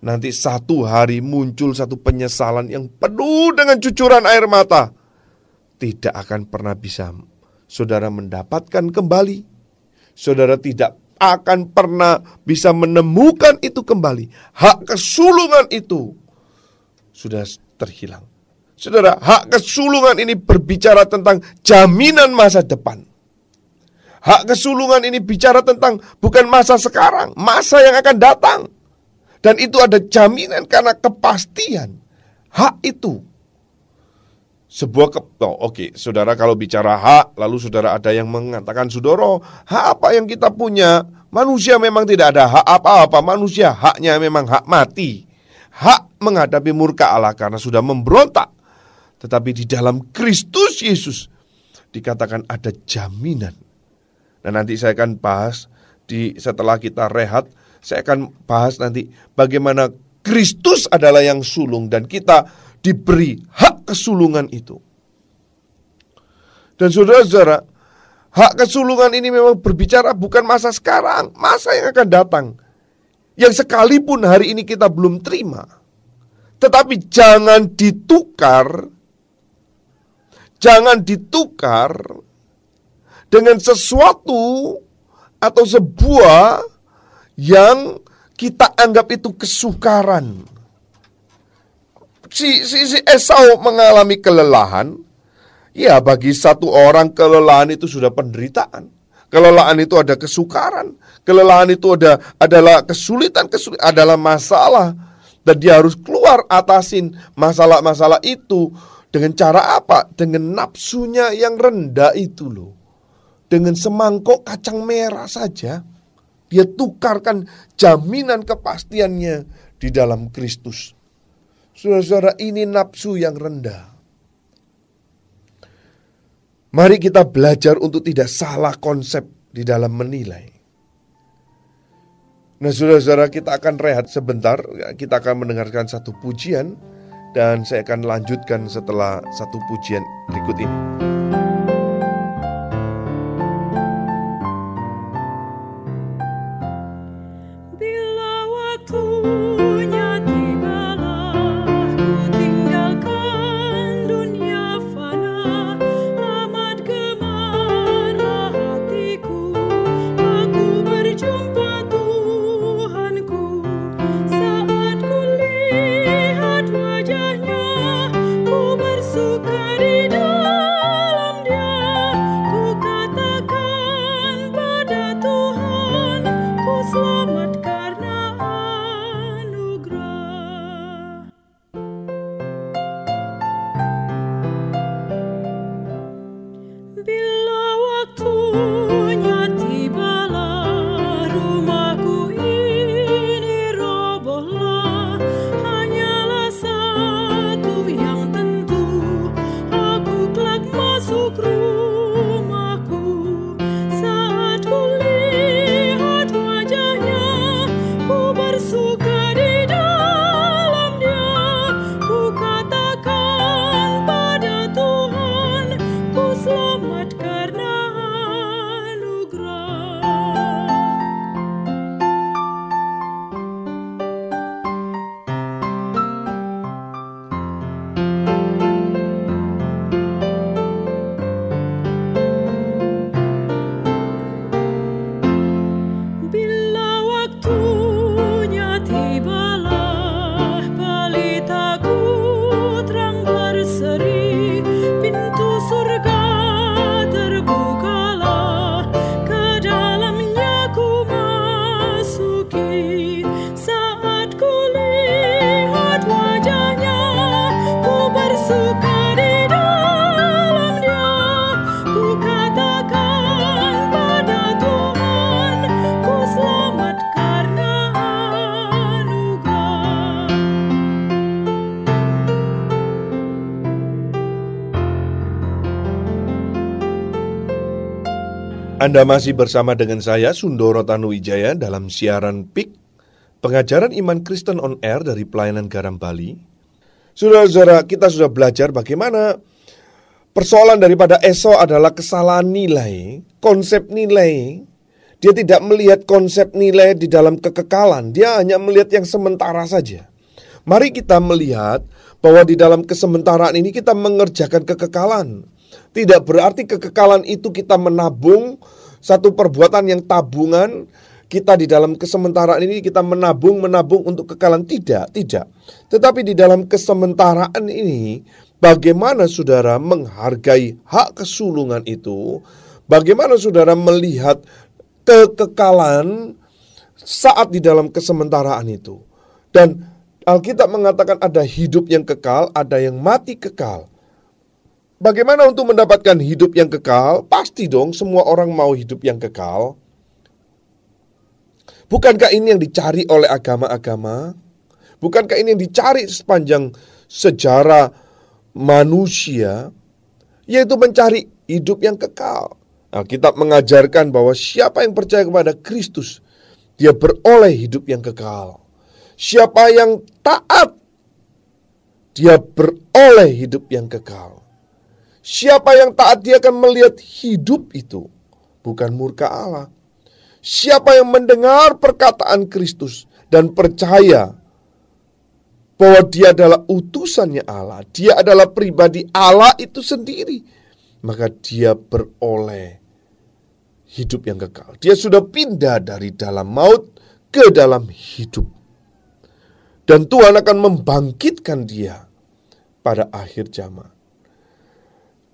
nanti satu hari muncul satu penyesalan yang penuh dengan cucuran air mata. Tidak akan pernah bisa saudara mendapatkan kembali. Saudara tidak akan pernah bisa menemukan itu kembali. Hak kesulungan itu sudah terhilang. Saudara, hak kesulungan ini berbicara tentang jaminan masa depan. Hak kesulungan ini bicara tentang bukan masa sekarang, masa yang akan datang. Dan itu ada jaminan karena kepastian. Hak itu sebuah ke oh, oke okay. saudara kalau bicara hak lalu saudara ada yang mengatakan sudoro hak apa yang kita punya manusia memang tidak ada hak apa-apa manusia haknya memang hak mati hak menghadapi murka Allah karena sudah memberontak tetapi di dalam Kristus Yesus dikatakan ada jaminan dan nanti saya akan bahas di setelah kita rehat saya akan bahas nanti bagaimana Kristus adalah yang sulung dan kita diberi hak kesulungan itu. Dan saudara-saudara, hak kesulungan ini memang berbicara bukan masa sekarang, masa yang akan datang. Yang sekalipun hari ini kita belum terima. Tetapi jangan ditukar, jangan ditukar dengan sesuatu atau sebuah yang kita anggap itu kesukaran. Si, si, si Esau mengalami kelelahan, ya bagi satu orang kelelahan itu sudah penderitaan. Kelelahan itu ada kesukaran, kelelahan itu ada adalah kesulitan, kesulitan adalah masalah. Dan dia harus keluar atasin masalah-masalah itu dengan cara apa? Dengan nafsunya yang rendah itu loh. Dengan semangkok kacang merah saja dia tukarkan jaminan kepastiannya di dalam Kristus. Saudara-saudara, ini nafsu yang rendah. Mari kita belajar untuk tidak salah konsep di dalam menilai. Nah, saudara-saudara, kita akan rehat sebentar. Kita akan mendengarkan satu pujian, dan saya akan lanjutkan setelah satu pujian berikut ini. Anda masih bersama dengan saya Sundoro Tanuwijaya dalam siaran PIK Pengajaran Iman Kristen on Air dari Pelayanan Garam Bali. Saudara-saudara, kita sudah belajar bagaimana persoalan daripada Esau adalah kesalahan nilai, konsep nilai. Dia tidak melihat konsep nilai di dalam kekekalan, dia hanya melihat yang sementara saja. Mari kita melihat bahwa di dalam kesementaraan ini kita mengerjakan kekekalan. Tidak berarti kekekalan itu kita menabung satu perbuatan yang tabungan kita di dalam kesementaraan ini kita menabung menabung untuk kekekalan. Tidak tidak. Tetapi di dalam kesementaraan ini bagaimana saudara menghargai hak kesulungan itu? Bagaimana saudara melihat kekekalan saat di dalam kesementaraan itu? Dan Alkitab mengatakan ada hidup yang kekal ada yang mati kekal Bagaimana untuk mendapatkan hidup yang kekal? Pasti dong semua orang mau hidup yang kekal. Bukankah ini yang dicari oleh agama-agama? Bukankah ini yang dicari sepanjang sejarah manusia? Yaitu mencari hidup yang kekal. Nah, kitab mengajarkan bahwa siapa yang percaya kepada Kristus, dia beroleh hidup yang kekal. Siapa yang taat, dia beroleh hidup yang kekal. Siapa yang taat dia akan melihat hidup itu, bukan murka Allah. Siapa yang mendengar perkataan Kristus dan percaya bahwa dia adalah utusannya Allah, dia adalah pribadi Allah itu sendiri, maka dia beroleh hidup yang kekal. Dia sudah pindah dari dalam maut ke dalam hidup. Dan Tuhan akan membangkitkan dia pada akhir zaman.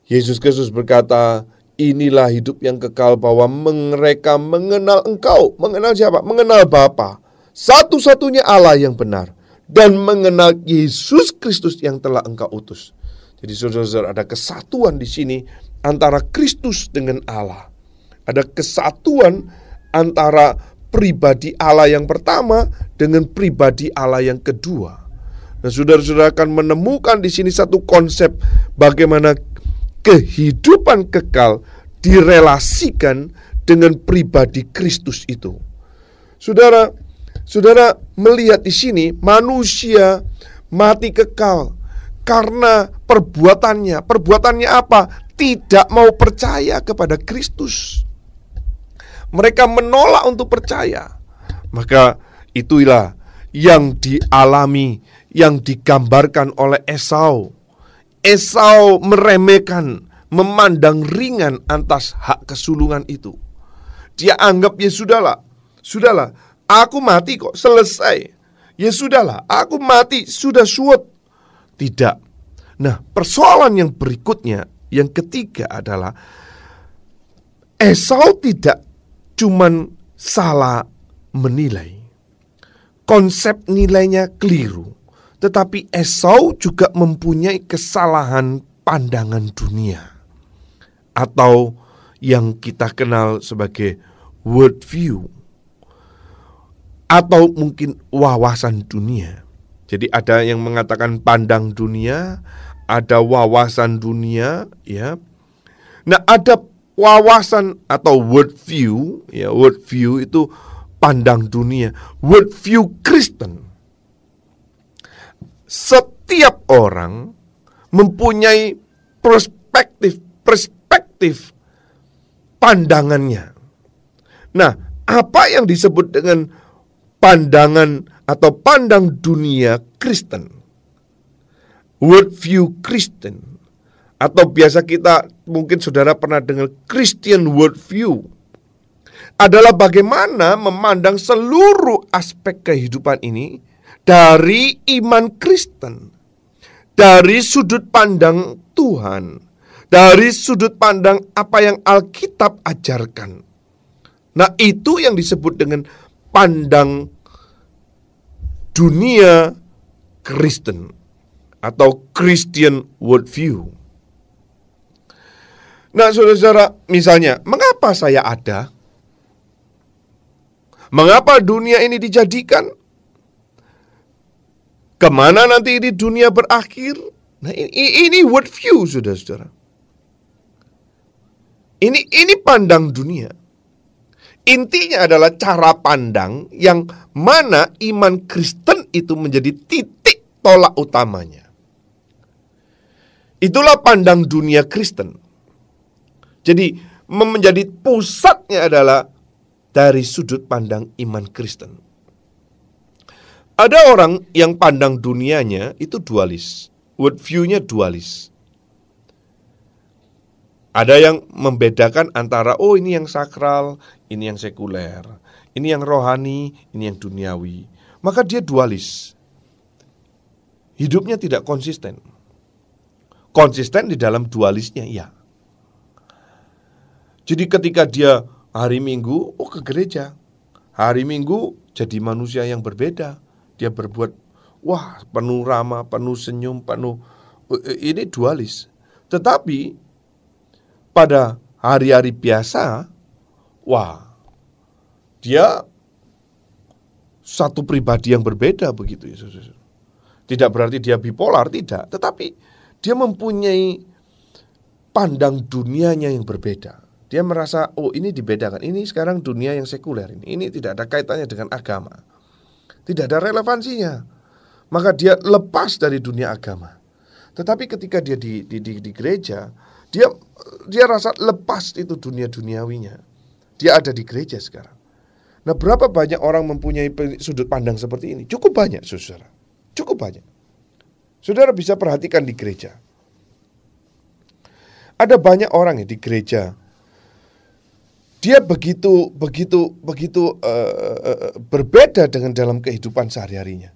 Yesus Kristus berkata, inilah hidup yang kekal bahwa mereka mengenal engkau. Mengenal siapa? Mengenal Bapa. Satu-satunya Allah yang benar. Dan mengenal Yesus Kristus yang telah engkau utus. Jadi saudara-saudara ada kesatuan di sini antara Kristus dengan Allah. Ada kesatuan antara pribadi Allah yang pertama dengan pribadi Allah yang kedua. Nah, saudara-saudara akan menemukan di sini satu konsep bagaimana kehidupan kekal direlasikan dengan pribadi Kristus itu. Saudara, saudara melihat di sini manusia mati kekal karena perbuatannya. Perbuatannya apa? Tidak mau percaya kepada Kristus. Mereka menolak untuk percaya. Maka itulah yang dialami, yang digambarkan oleh Esau. Esau meremehkan, memandang ringan atas hak kesulungan itu. Dia anggap ya sudahlah, sudahlah, aku mati kok, selesai. Ya sudahlah, aku mati, sudah suot. Tidak. Nah, persoalan yang berikutnya, yang ketiga adalah Esau tidak cuman salah menilai. Konsep nilainya keliru. Tetapi Esau juga mempunyai kesalahan pandangan dunia. Atau yang kita kenal sebagai world view. Atau mungkin wawasan dunia. Jadi ada yang mengatakan pandang dunia, ada wawasan dunia, ya. Nah, ada wawasan atau world view, ya world view itu pandang dunia, world view Kristen. Setiap orang mempunyai perspektif perspektif pandangannya. Nah, apa yang disebut dengan pandangan atau pandang dunia Kristen? World view Kristen atau biasa kita mungkin saudara pernah dengar Christian worldview adalah bagaimana memandang seluruh aspek kehidupan ini dari iman Kristen, dari sudut pandang Tuhan, dari sudut pandang apa yang Alkitab ajarkan. Nah, itu yang disebut dengan pandang dunia Kristen atau Christian worldview. Nah, saudara-saudara, misalnya, mengapa saya ada? Mengapa dunia ini dijadikan? Ke mana nanti ini dunia berakhir? Nah, ini, ini world view, saudara-saudara. Ini ini pandang dunia. Intinya adalah cara pandang yang mana iman Kristen itu menjadi titik tolak utamanya. Itulah pandang dunia Kristen. Jadi menjadi pusatnya adalah dari sudut pandang iman Kristen. Ada orang yang pandang dunianya itu dualis. World view-nya dualis. Ada yang membedakan antara oh ini yang sakral, ini yang sekuler, ini yang rohani, ini yang duniawi. Maka dia dualis. Hidupnya tidak konsisten. Konsisten di dalam dualisnya, iya. Jadi ketika dia hari Minggu, oh ke gereja. Hari Minggu jadi manusia yang berbeda. Dia berbuat, wah penuh ramah, penuh senyum, penuh... Eh, ini dualis. Tetapi pada hari-hari biasa, wah dia satu pribadi yang berbeda begitu ya. Tidak berarti dia bipolar, tidak. Tetapi dia mempunyai pandang dunianya yang berbeda. Dia merasa, oh ini dibedakan. Ini sekarang dunia yang sekuler ini. Ini tidak ada kaitannya dengan agama. Tidak ada relevansinya. Maka dia lepas dari dunia agama. Tetapi ketika dia di, di, di, di gereja, dia dia rasa lepas itu dunia duniawinya. Dia ada di gereja sekarang. Nah, berapa banyak orang mempunyai sudut pandang seperti ini? Cukup banyak, saudara. Cukup banyak. Saudara bisa perhatikan di gereja. Ada banyak orang ya di gereja dia begitu begitu begitu uh, berbeda dengan dalam kehidupan sehari-harinya.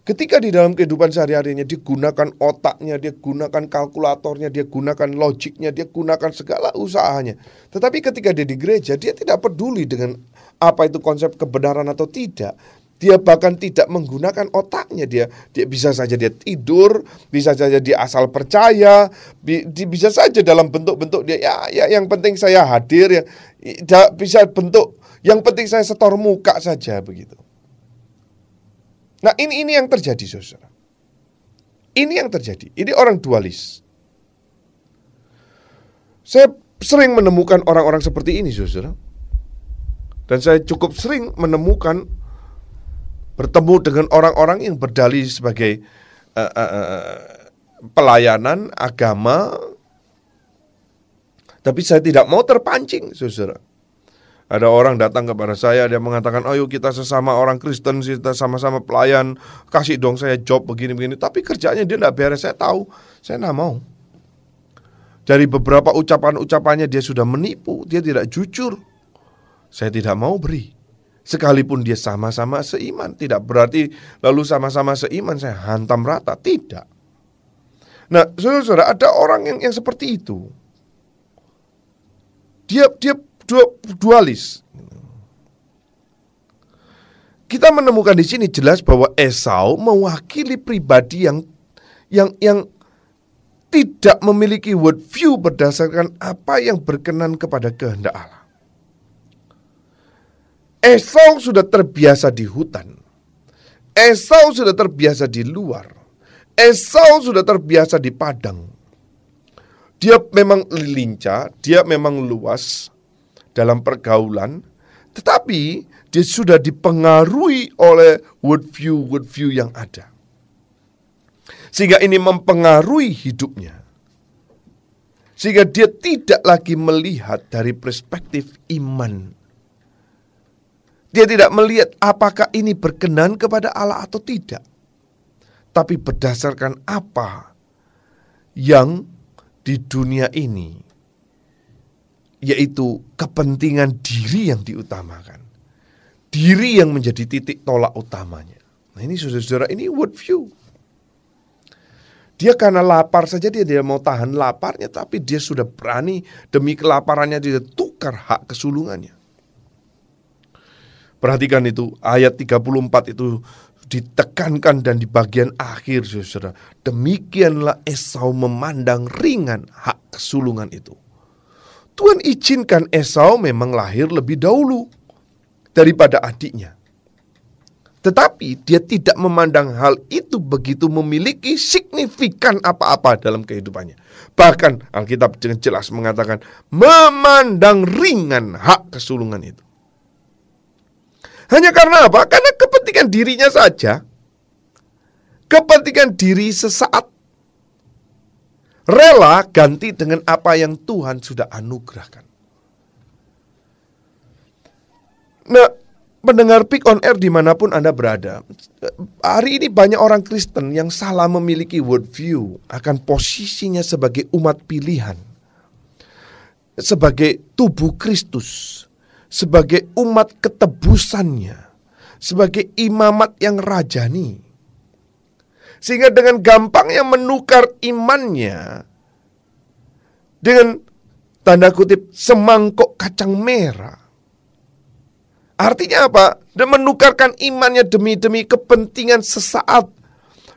Ketika di dalam kehidupan sehari-harinya dia gunakan otaknya, dia gunakan kalkulatornya, dia gunakan logiknya, dia gunakan segala usahanya. Tetapi ketika dia di gereja, dia tidak peduli dengan apa itu konsep kebenaran atau tidak. Dia bahkan tidak menggunakan otaknya dia. Dia bisa saja dia tidur, bisa saja dia asal percaya, bi bisa saja dalam bentuk-bentuk dia ya, ya yang penting saya hadir ya. Bisa bentuk yang penting saya setor muka saja begitu. Nah, ini ini yang terjadi Saudara. Ini yang terjadi. Ini orang dualis. Saya sering menemukan orang-orang seperti ini Saudara. Dan saya cukup sering menemukan bertemu dengan orang-orang yang berdalih sebagai uh, uh, pelayanan agama, tapi saya tidak mau terpancing, saudara. Ada orang datang kepada saya, dia mengatakan, ayo kita sesama orang Kristen, kita sama-sama pelayan, kasih dong saya job begini-begini. Tapi kerjanya dia tidak beres, saya tahu, saya tidak mau. Dari beberapa ucapan-ucapannya dia sudah menipu, dia tidak jujur. Saya tidak mau beri. Sekalipun dia sama-sama seiman, tidak berarti lalu sama-sama seiman saya hantam rata, tidak. Nah, saudara-saudara, ada orang yang, yang seperti itu. Dia dia dualis. Kita menemukan di sini jelas bahwa Esau mewakili pribadi yang yang yang tidak memiliki worldview berdasarkan apa yang berkenan kepada kehendak Allah. Esau sudah terbiasa di hutan. Esau sudah terbiasa di luar. Esau sudah terbiasa di padang. Dia memang lincah, dia memang luas, dalam pergaulan, tetapi dia sudah dipengaruhi oleh worldview-worldview yang ada. Sehingga ini mempengaruhi hidupnya. Sehingga dia tidak lagi melihat dari perspektif iman. Dia tidak melihat apakah ini berkenan kepada Allah atau tidak. Tapi berdasarkan apa yang di dunia ini yaitu kepentingan diri yang diutamakan. Diri yang menjadi titik tolak utamanya. Nah ini saudara-saudara, ini worldview. Dia karena lapar saja dia dia mau tahan laparnya tapi dia sudah berani demi kelaparannya dia tukar hak kesulungannya. Perhatikan itu ayat 34 itu ditekankan dan di bagian akhir saudara. Demikianlah Esau memandang ringan hak kesulungan itu. Tuhan izinkan Esau memang lahir lebih dahulu daripada adiknya. Tetapi dia tidak memandang hal itu begitu memiliki signifikan apa-apa dalam kehidupannya. Bahkan Alkitab dengan jelas mengatakan memandang ringan hak kesulungan itu. Hanya karena apa? Karena kepentingan dirinya saja. Kepentingan diri sesaat rela ganti dengan apa yang Tuhan sudah anugerahkan. Nah, mendengar Pick on Air di mana pun Anda berada, hari ini banyak orang Kristen yang salah memiliki worldview akan posisinya sebagai umat pilihan, sebagai tubuh Kristus, sebagai umat ketebusannya, sebagai imamat yang rajani. Sehingga dengan gampangnya menukar imannya dengan tanda kutip semangkuk kacang merah. Artinya apa? Dan menukarkan imannya demi-demi kepentingan sesaat,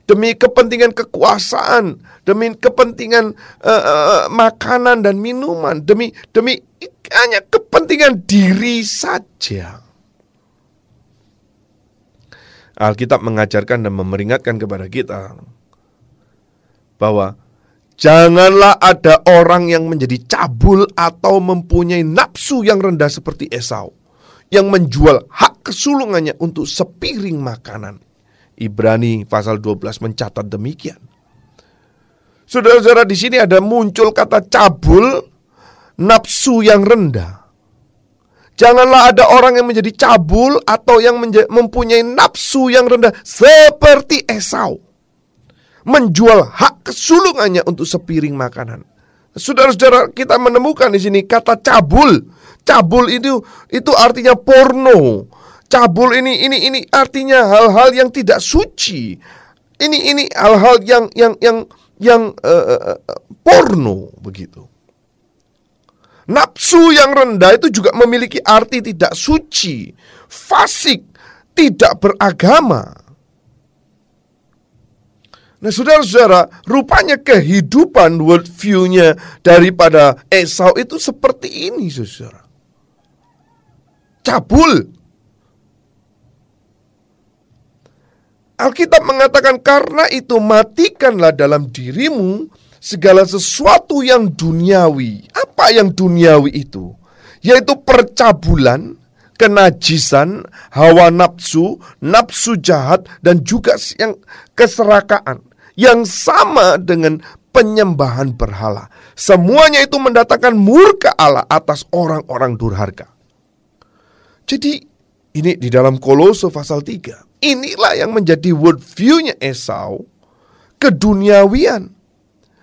demi kepentingan kekuasaan, demi kepentingan uh, uh, makanan dan minuman, demi demi hanya kepentingan diri saja. Alkitab mengajarkan dan memperingatkan kepada kita bahwa janganlah ada orang yang menjadi cabul atau mempunyai nafsu yang rendah seperti Esau yang menjual hak kesulungannya untuk sepiring makanan. Ibrani pasal 12 mencatat demikian. Saudara-saudara di sini ada muncul kata cabul, nafsu yang rendah. Janganlah ada orang yang menjadi cabul atau yang mempunyai nafsu yang rendah seperti Esau. Menjual hak kesulungannya untuk sepiring makanan. Saudara-saudara kita menemukan di sini kata cabul. Cabul itu itu artinya porno. Cabul ini ini ini artinya hal-hal yang tidak suci. Ini ini hal-hal yang yang yang yang uh, uh, porno begitu. Nafsu yang rendah itu juga memiliki arti tidak suci, fasik, tidak beragama. Nah saudara-saudara, rupanya kehidupan worldview-nya daripada Esau itu seperti ini saudara. Cabul. Alkitab mengatakan karena itu matikanlah dalam dirimu segala sesuatu yang duniawi. Apa yang duniawi itu? Yaitu percabulan, kenajisan, hawa nafsu, nafsu jahat, dan juga yang keserakaan yang sama dengan penyembahan berhala. Semuanya itu mendatangkan murka Allah atas orang-orang durhaka. Jadi ini di dalam Kolose pasal 3. Inilah yang menjadi worldview-nya Esau keduniawian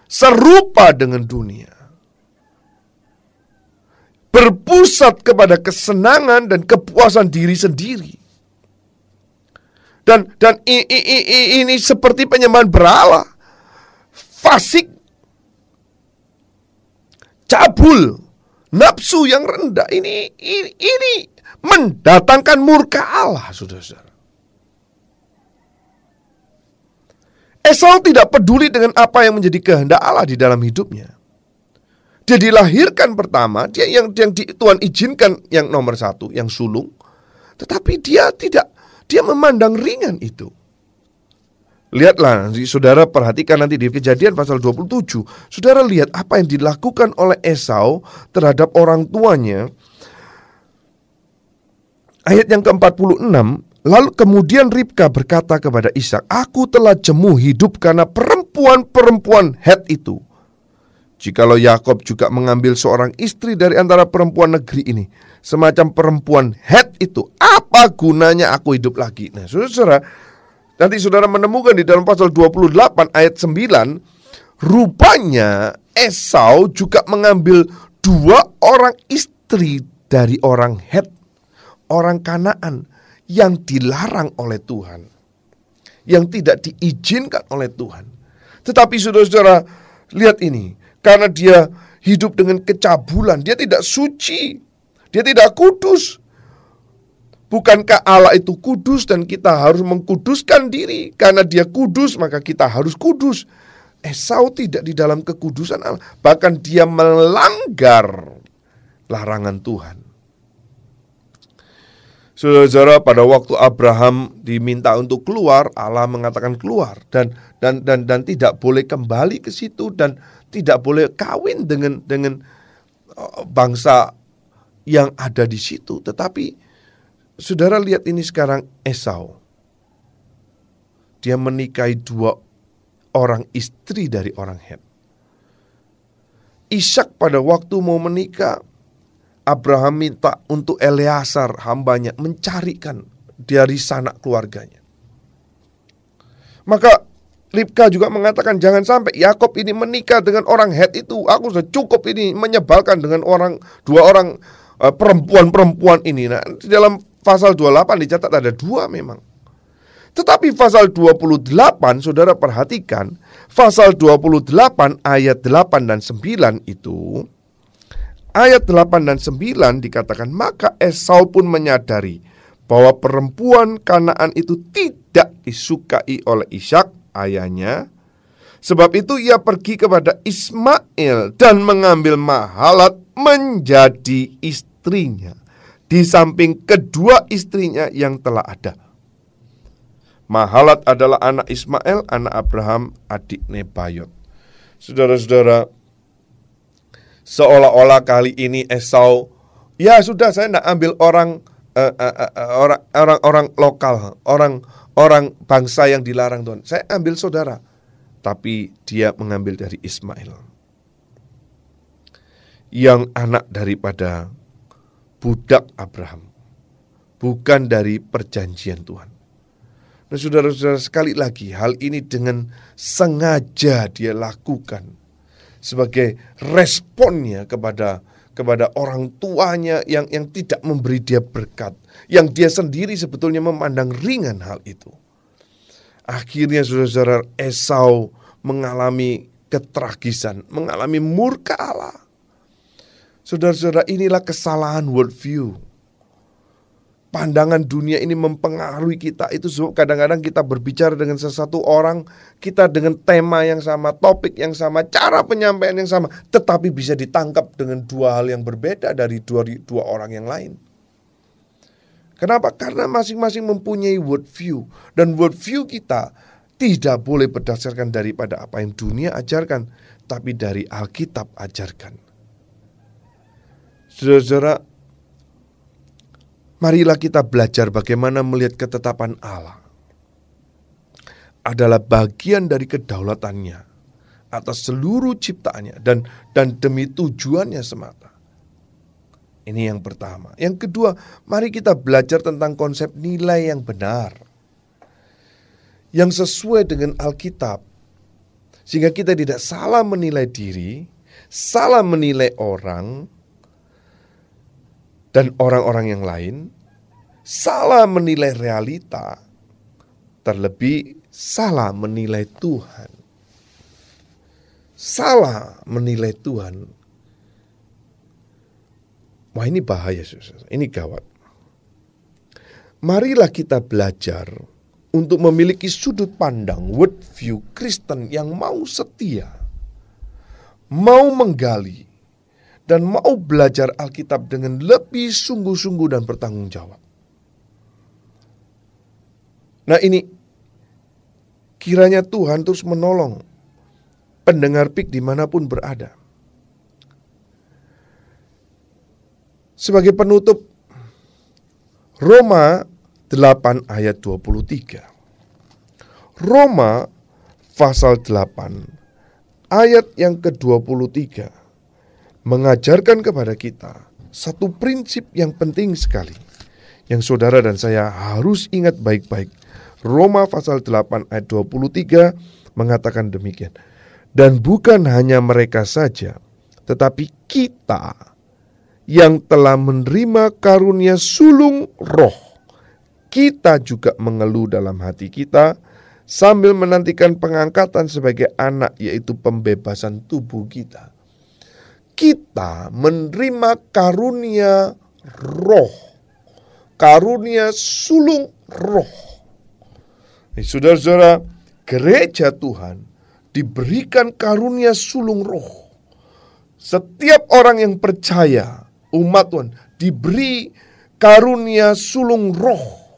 serupa dengan dunia berpusat kepada kesenangan dan kepuasan diri sendiri. Dan dan i, i, i, ini seperti penyembahan berhala. Fasik cabul, nafsu yang rendah ini ini, ini mendatangkan murka Allah, Saudara-saudara. Esau tidak peduli dengan apa yang menjadi kehendak Allah di dalam hidupnya. Dia dilahirkan pertama, dia yang yang di, Tuhan izinkan yang nomor satu, yang sulung. Tetapi dia tidak, dia memandang ringan itu. Lihatlah, saudara perhatikan nanti di kejadian pasal 27. Saudara lihat apa yang dilakukan oleh Esau terhadap orang tuanya. Ayat yang ke-46, lalu kemudian Ribka berkata kepada Ishak, Aku telah jemu hidup karena perempuan-perempuan Het itu. Jikalau Yakob juga mengambil seorang istri dari antara perempuan negeri ini, semacam perempuan Het itu, apa gunanya aku hidup lagi? Nah, saudara, nanti saudara menemukan di dalam pasal 28 ayat 9, rupanya Esau juga mengambil dua orang istri dari orang Het, orang Kanaan yang dilarang oleh Tuhan, yang tidak diizinkan oleh Tuhan. Tetapi saudara-saudara, lihat ini, karena dia hidup dengan kecabulan, dia tidak suci, dia tidak kudus. Bukankah Allah itu kudus dan kita harus mengkuduskan diri? Karena dia kudus maka kita harus kudus. Esau tidak di dalam kekudusan Allah, bahkan dia melanggar larangan Tuhan. Saudara, pada waktu Abraham diminta untuk keluar, Allah mengatakan keluar dan dan dan dan tidak boleh kembali ke situ dan tidak boleh kawin dengan dengan uh, bangsa yang ada di situ. Tetapi saudara lihat ini sekarang Esau. Dia menikahi dua orang istri dari orang Het. Ishak pada waktu mau menikah, Abraham minta untuk Eleazar hambanya mencarikan dari sanak keluarganya. Maka Ribka juga mengatakan jangan sampai Yakob ini menikah dengan orang Het itu. Aku sudah cukup ini menyebalkan dengan orang dua orang uh, perempuan-perempuan ini. Nah, di dalam pasal 28 dicatat ada dua memang. Tetapi pasal 28 Saudara perhatikan, pasal 28 ayat 8 dan 9 itu ayat 8 dan 9 dikatakan maka Esau pun menyadari bahwa perempuan Kanaan itu tidak disukai oleh Ishak ayahnya. Sebab itu ia pergi kepada Ismail dan mengambil Mahalat menjadi istrinya di samping kedua istrinya yang telah ada. Mahalat adalah anak Ismail, anak Abraham, adik Nebayot. Saudara-saudara, seolah-olah kali ini Esau, ya sudah saya tidak ambil orang uh, uh, orang orang orang lokal, orang orang bangsa yang dilarang Tuhan. Saya ambil saudara. Tapi dia mengambil dari Ismail. Yang anak daripada budak Abraham. Bukan dari perjanjian Tuhan. Nah saudara-saudara sekali lagi hal ini dengan sengaja dia lakukan sebagai responnya kepada kepada orang tuanya yang yang tidak memberi dia berkat yang dia sendiri sebetulnya memandang ringan hal itu. Akhirnya saudara-saudara Esau mengalami ketragisan, mengalami murka Allah. Saudara-saudara inilah kesalahan worldview. Pandangan dunia ini mempengaruhi kita itu kadang-kadang kita berbicara dengan sesuatu orang kita dengan tema yang sama, topik yang sama, cara penyampaian yang sama, tetapi bisa ditangkap dengan dua hal yang berbeda dari dua, dua orang yang lain. Kenapa? Karena masing-masing mempunyai worldview dan worldview kita tidak boleh berdasarkan daripada apa yang dunia ajarkan, tapi dari Alkitab ajarkan. Saudara-saudara, marilah kita belajar bagaimana melihat ketetapan Allah adalah bagian dari kedaulatannya atas seluruh ciptaannya dan dan demi tujuannya semata. Ini yang pertama. Yang kedua, mari kita belajar tentang konsep nilai yang benar. Yang sesuai dengan Alkitab. Sehingga kita tidak salah menilai diri, salah menilai orang, dan orang-orang yang lain, salah menilai realita, terlebih salah menilai Tuhan. Salah menilai Tuhan. Wah ini bahaya, ini gawat. Marilah kita belajar untuk memiliki sudut pandang world view Kristen yang mau setia, mau menggali, dan mau belajar Alkitab dengan lebih sungguh-sungguh dan bertanggung jawab. Nah ini kiranya Tuhan terus menolong pendengar pik di mana pun berada. Sebagai penutup, Roma 8 ayat 23. Roma pasal 8 ayat yang ke-23 mengajarkan kepada kita satu prinsip yang penting sekali yang saudara dan saya harus ingat baik-baik. Roma pasal 8 ayat 23 mengatakan demikian. Dan bukan hanya mereka saja, tetapi kita yang telah menerima karunia sulung roh. Kita juga mengeluh dalam hati kita sambil menantikan pengangkatan sebagai anak yaitu pembebasan tubuh kita kita menerima karunia roh. Karunia sulung roh. Saudara-saudara, gereja Tuhan diberikan karunia sulung roh. Setiap orang yang percaya, umat Tuhan, diberi karunia sulung roh.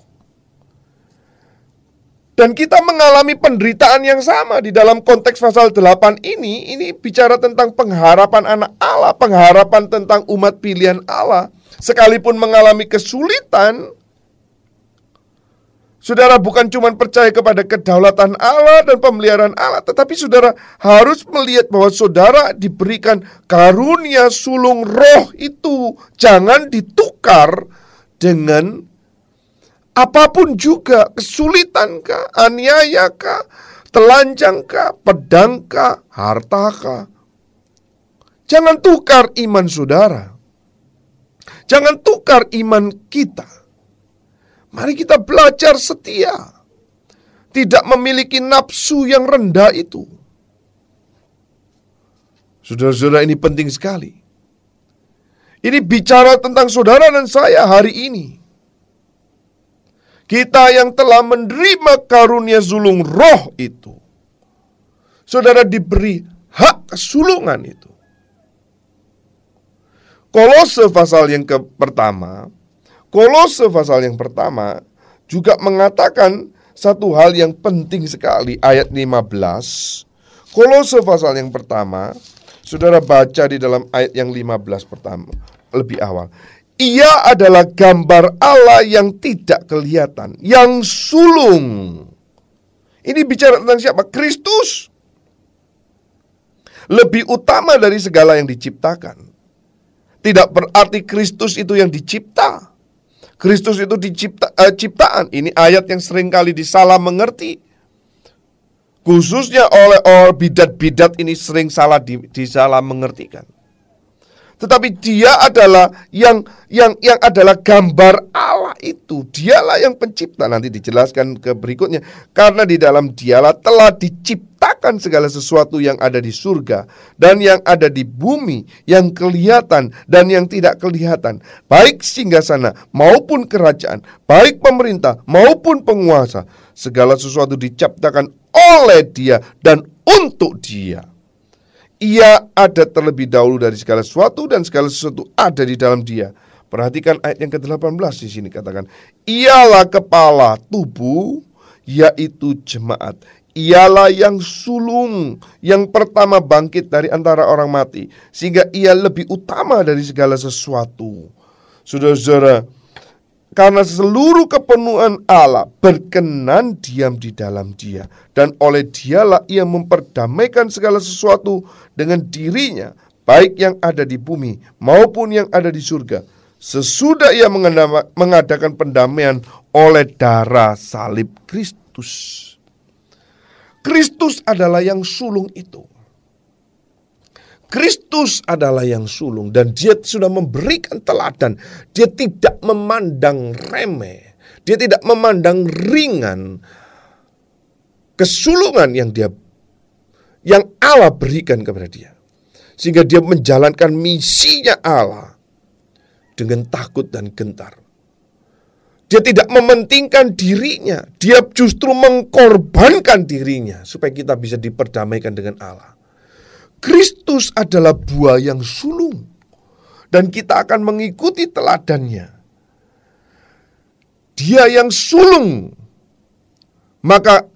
Dan kita mengalami penderitaan yang sama di dalam konteks pasal 8 ini. Ini bicara tentang pengharapan anak Allah, pengharapan tentang umat pilihan Allah. Sekalipun mengalami kesulitan, Saudara bukan cuma percaya kepada kedaulatan Allah dan pemeliharaan Allah, tetapi saudara harus melihat bahwa saudara diberikan karunia sulung roh itu. Jangan ditukar dengan Apa pun juga, kesulitan kah, aniaya kah, telanjang kah, pedang kah, harta kah. Jangan tukar iman saudara. Jangan tukar iman kita. Mari kita belajar setia. Tidak memiliki nafsu yang rendah itu. Saudara-saudara ini penting sekali. Ini bicara tentang saudara dan saya hari ini. Kita yang telah menerima karunia sulung roh itu. Saudara diberi hak kesulungan itu. Kolose pasal yang ke pertama, Kolose pasal yang pertama juga mengatakan satu hal yang penting sekali ayat 15. Kolose pasal yang pertama, Saudara baca di dalam ayat yang 15 pertama lebih awal. Ia adalah gambar Allah yang tidak kelihatan, yang sulung. Ini bicara tentang siapa? Kristus. Lebih utama dari segala yang diciptakan. Tidak berarti Kristus itu yang dicipta. Kristus itu dicipta, uh, ciptaan. Ini ayat yang sering kali disalah mengerti. Khususnya oleh orang bidat-bidat ini sering salah di, disalah mengertikan tetapi dia adalah yang yang yang adalah gambar Allah itu. Dialah yang pencipta. Nanti dijelaskan ke berikutnya. Karena di dalam dialah telah diciptakan segala sesuatu yang ada di surga dan yang ada di bumi, yang kelihatan dan yang tidak kelihatan, baik sana maupun kerajaan, baik pemerintah maupun penguasa. Segala sesuatu diciptakan oleh Dia dan untuk Dia. Ia ada terlebih dahulu dari segala sesuatu dan segala sesuatu ada di dalam dia. Perhatikan ayat yang ke-18 di sini katakan, ialah kepala tubuh yaitu jemaat. Ialah yang sulung, yang pertama bangkit dari antara orang mati, sehingga ia lebih utama dari segala sesuatu. Saudara-saudara, karena seluruh kepenuhan Allah berkenan diam di dalam dia. Dan oleh dialah ia memperdamaikan segala sesuatu dengan dirinya baik yang ada di bumi maupun yang ada di surga. Sesudah ia mengadakan pendamaian oleh darah salib Kristus. Kristus adalah yang sulung itu Kristus adalah yang sulung dan dia sudah memberikan teladan. Dia tidak memandang remeh. Dia tidak memandang ringan kesulungan yang dia yang Allah berikan kepada dia. Sehingga dia menjalankan misinya Allah dengan takut dan gentar. Dia tidak mementingkan dirinya, dia justru mengkorbankan dirinya supaya kita bisa diperdamaikan dengan Allah. Kristus adalah buah yang sulung dan kita akan mengikuti teladannya. Dia yang sulung, maka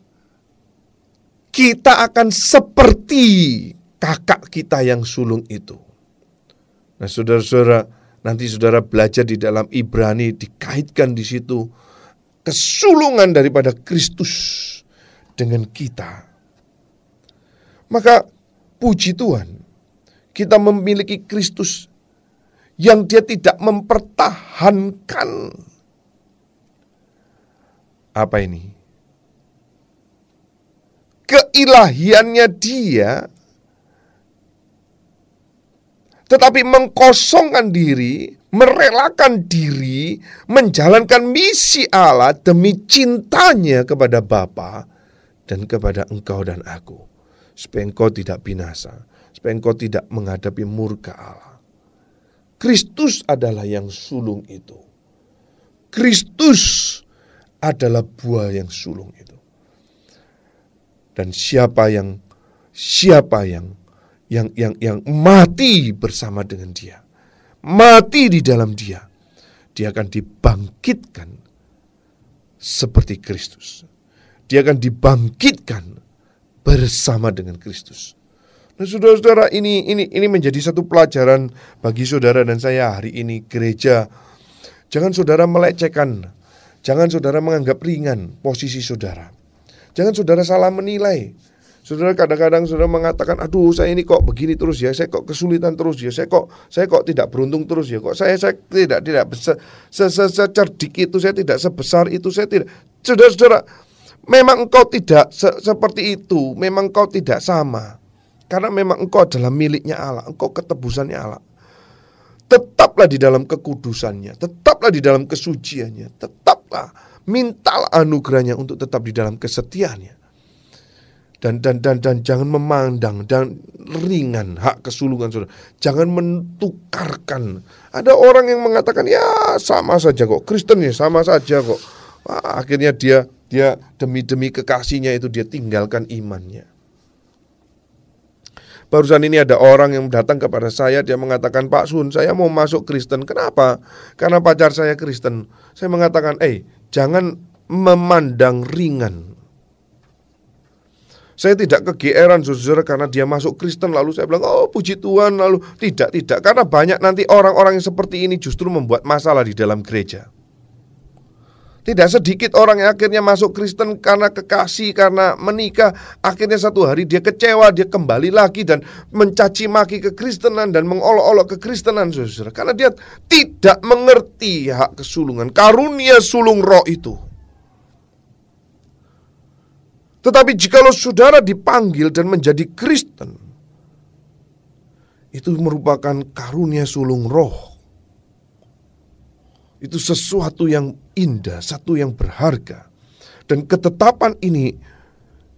kita akan seperti kakak kita yang sulung itu. Nah, saudara-saudara, nanti saudara belajar di dalam Ibrani dikaitkan di situ kesulungan daripada Kristus dengan kita. Maka Puji Tuhan, kita memiliki Kristus yang dia tidak mempertahankan apa ini? Keilahiannya dia tetapi mengkosongkan diri, merelakan diri, menjalankan misi Allah demi cintanya kepada Bapa dan kepada engkau dan aku supaya engkau tidak binasa, supaya engkau tidak menghadapi murka Allah. Kristus adalah yang sulung itu. Kristus adalah buah yang sulung itu. Dan siapa yang siapa yang yang yang yang mati bersama dengan dia, mati di dalam dia, dia akan dibangkitkan seperti Kristus. Dia akan dibangkitkan bersama dengan Kristus. Nah, saudara-saudara, ini ini ini menjadi satu pelajaran bagi saudara dan saya hari ini gereja. Jangan saudara melecehkan, jangan saudara menganggap ringan posisi saudara. Jangan saudara salah menilai. Saudara kadang-kadang saudara mengatakan, aduh saya ini kok begini terus ya, saya kok kesulitan terus ya, saya kok saya kok tidak beruntung terus ya, kok saya saya tidak tidak se, secerdik itu, saya tidak sebesar itu, saya tidak. Saudara-saudara, Memang engkau tidak se seperti itu, memang engkau tidak sama. Karena memang engkau adalah miliknya Allah, engkau ketebusannya Allah. Tetaplah di dalam kekudusannya, tetaplah di dalam kesuciannya, tetaplah mintalah anugerahnya untuk tetap di dalam kesetiaannya. Dan dan dan dan jangan memandang dan ringan hak kesulungan saudara. Jangan mentukarkan. Ada orang yang mengatakan ya sama saja kok, Kristen ya sama saja kok. Wah, akhirnya dia dia demi-demi kekasihnya itu dia tinggalkan imannya. Barusan ini ada orang yang datang kepada saya Dia mengatakan Pak Sun saya mau masuk Kristen. Kenapa? Karena pacar saya Kristen. Saya mengatakan Eh jangan memandang ringan. Saya tidak kegeeran saudara karena dia masuk Kristen. Lalu saya bilang oh puji Tuhan. Lalu tidak, tidak. Karena banyak nanti orang-orang yang seperti ini justru membuat masalah di dalam gereja tidak sedikit orang yang akhirnya masuk Kristen karena kekasih, karena menikah. Akhirnya satu hari dia kecewa, dia kembali lagi dan mencaci maki kekristenan dan mengolok-olok kekristenan, saudara. Karena dia tidak mengerti hak kesulungan, karunia sulung roh itu. Tetapi jikalau saudara dipanggil dan menjadi Kristen, itu merupakan karunia sulung roh itu sesuatu yang indah, satu yang berharga. Dan ketetapan ini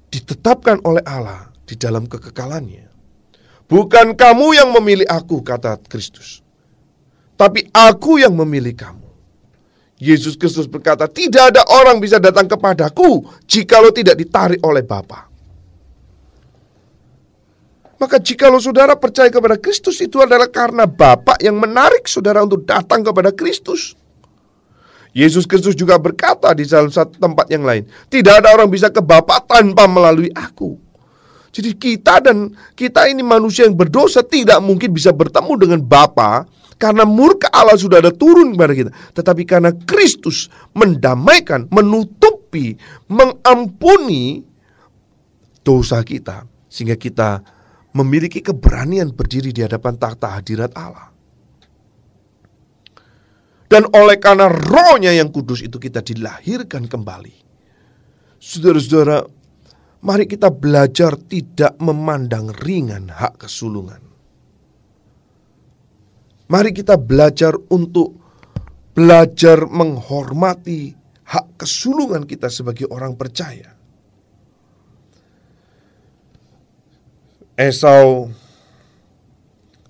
ditetapkan oleh Allah di dalam kekekalannya. Bukan kamu yang memilih aku, kata Kristus. Tapi aku yang memilih kamu. Yesus Kristus berkata, tidak ada orang bisa datang kepadaku jikalau tidak ditarik oleh Bapa. Maka jikalau saudara percaya kepada Kristus itu adalah karena Bapak yang menarik saudara untuk datang kepada Kristus. Yesus Kristus juga berkata di salah satu tempat yang lain, tidak ada orang bisa ke Bapa tanpa melalui aku. Jadi kita dan kita ini manusia yang berdosa tidak mungkin bisa bertemu dengan Bapa karena murka Allah sudah ada turun kepada kita, tetapi karena Kristus mendamaikan, menutupi, mengampuni dosa kita, sehingga kita memiliki keberanian berdiri di hadapan takhta hadirat Allah. Dan oleh karena rohnya yang kudus itu kita dilahirkan kembali. Saudara-saudara, mari kita belajar tidak memandang ringan hak kesulungan. Mari kita belajar untuk belajar menghormati hak kesulungan kita sebagai orang percaya. Esau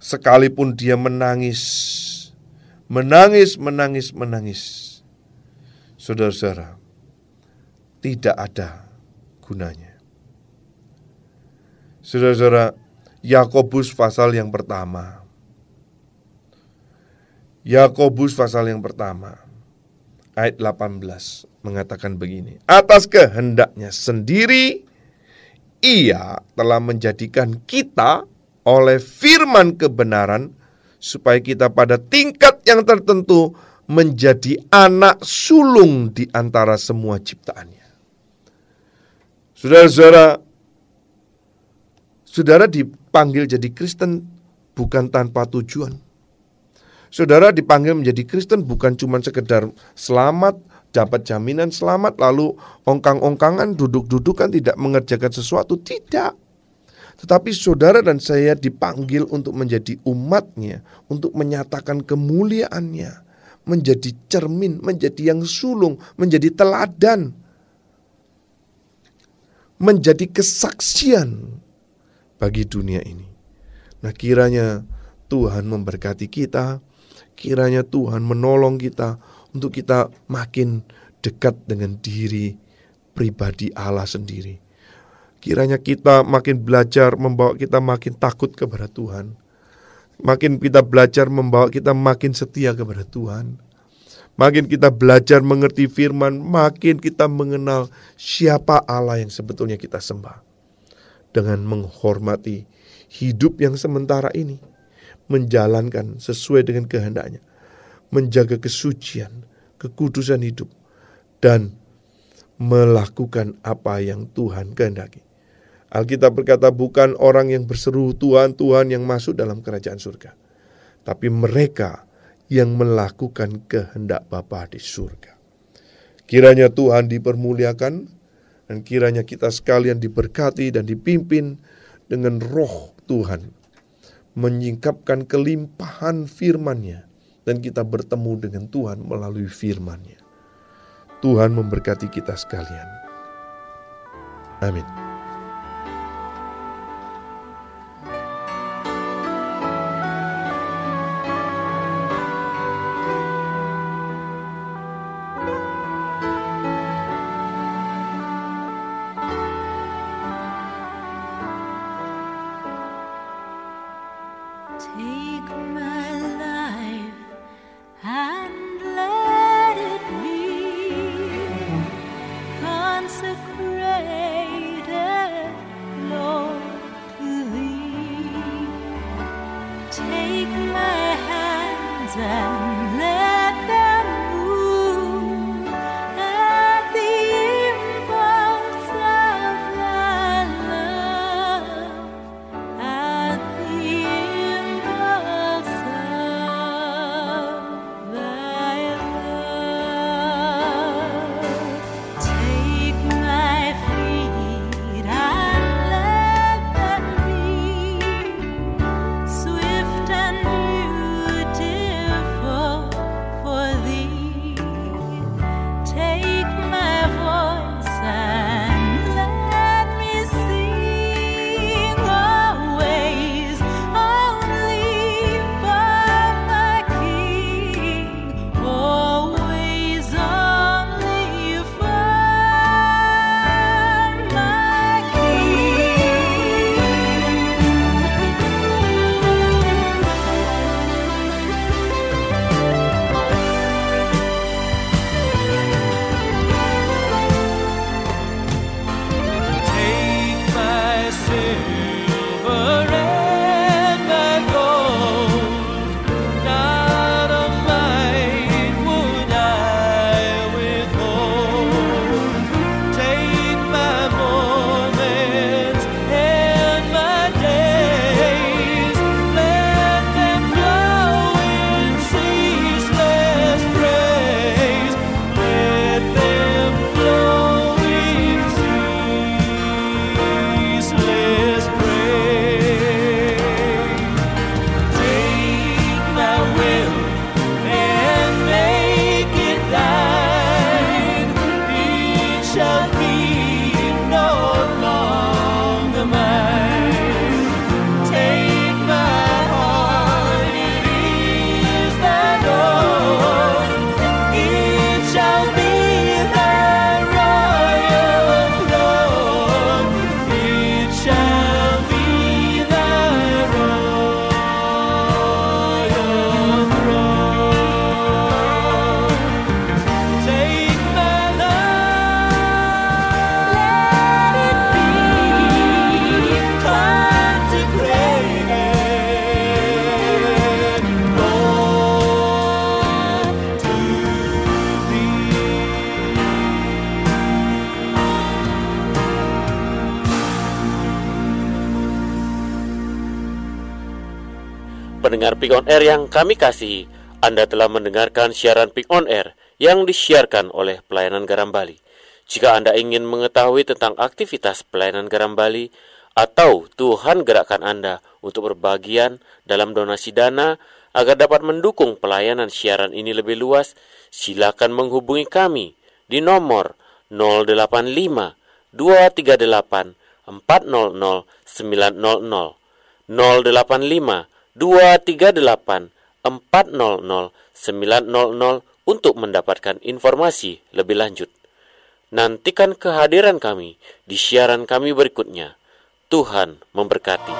sekalipun dia menangis, menangis, menangis, menangis. Saudara-saudara, tidak ada gunanya. Saudara-saudara, Yakobus pasal yang pertama Yakobus pasal yang pertama ayat 18 mengatakan begini. Atas kehendaknya sendiri ia telah menjadikan kita oleh firman kebenaran supaya kita pada tingkat yang tertentu menjadi anak sulung di antara semua ciptaannya. Saudara-saudara, saudara dipanggil jadi Kristen bukan tanpa tujuan. Saudara dipanggil menjadi Kristen bukan cuma sekedar selamat, dapat jaminan selamat, lalu ongkang-ongkangan, duduk-dudukan, tidak mengerjakan sesuatu. Tidak. Tetapi saudara dan saya dipanggil untuk menjadi umatnya, untuk menyatakan kemuliaannya, menjadi cermin, menjadi yang sulung, menjadi teladan, menjadi kesaksian bagi dunia ini. Nah kiranya Tuhan memberkati kita, Kiranya Tuhan menolong kita untuk kita makin dekat dengan diri pribadi Allah sendiri. Kiranya kita makin belajar membawa kita makin takut kepada Tuhan. Makin kita belajar membawa kita makin setia kepada Tuhan. Makin kita belajar mengerti firman, makin kita mengenal siapa Allah yang sebetulnya kita sembah. Dengan menghormati hidup yang sementara ini menjalankan sesuai dengan kehendaknya, menjaga kesucian, kekudusan hidup, dan melakukan apa yang Tuhan kehendaki. Alkitab berkata bukan orang yang berseru Tuhan, Tuhan yang masuk dalam kerajaan surga. Tapi mereka yang melakukan kehendak Bapa di surga. Kiranya Tuhan dipermuliakan dan kiranya kita sekalian diberkati dan dipimpin dengan roh Tuhan menyingkapkan kelimpahan firman-Nya dan kita bertemu dengan Tuhan melalui firman-Nya. Tuhan memberkati kita sekalian. Amin. Pick on Air yang kami kasih, Anda telah mendengarkan siaran Pick on Air yang disiarkan oleh Pelayanan Garam Bali. Jika Anda ingin mengetahui tentang aktivitas Pelayanan Garam Bali atau Tuhan gerakkan Anda untuk berbagian dalam donasi dana agar dapat mendukung pelayanan siaran ini lebih luas, silakan menghubungi kami di nomor 085 238 400 900 085 238 400 900 untuk mendapatkan informasi lebih lanjut. Nantikan kehadiran kami di siaran kami berikutnya. Tuhan memberkati.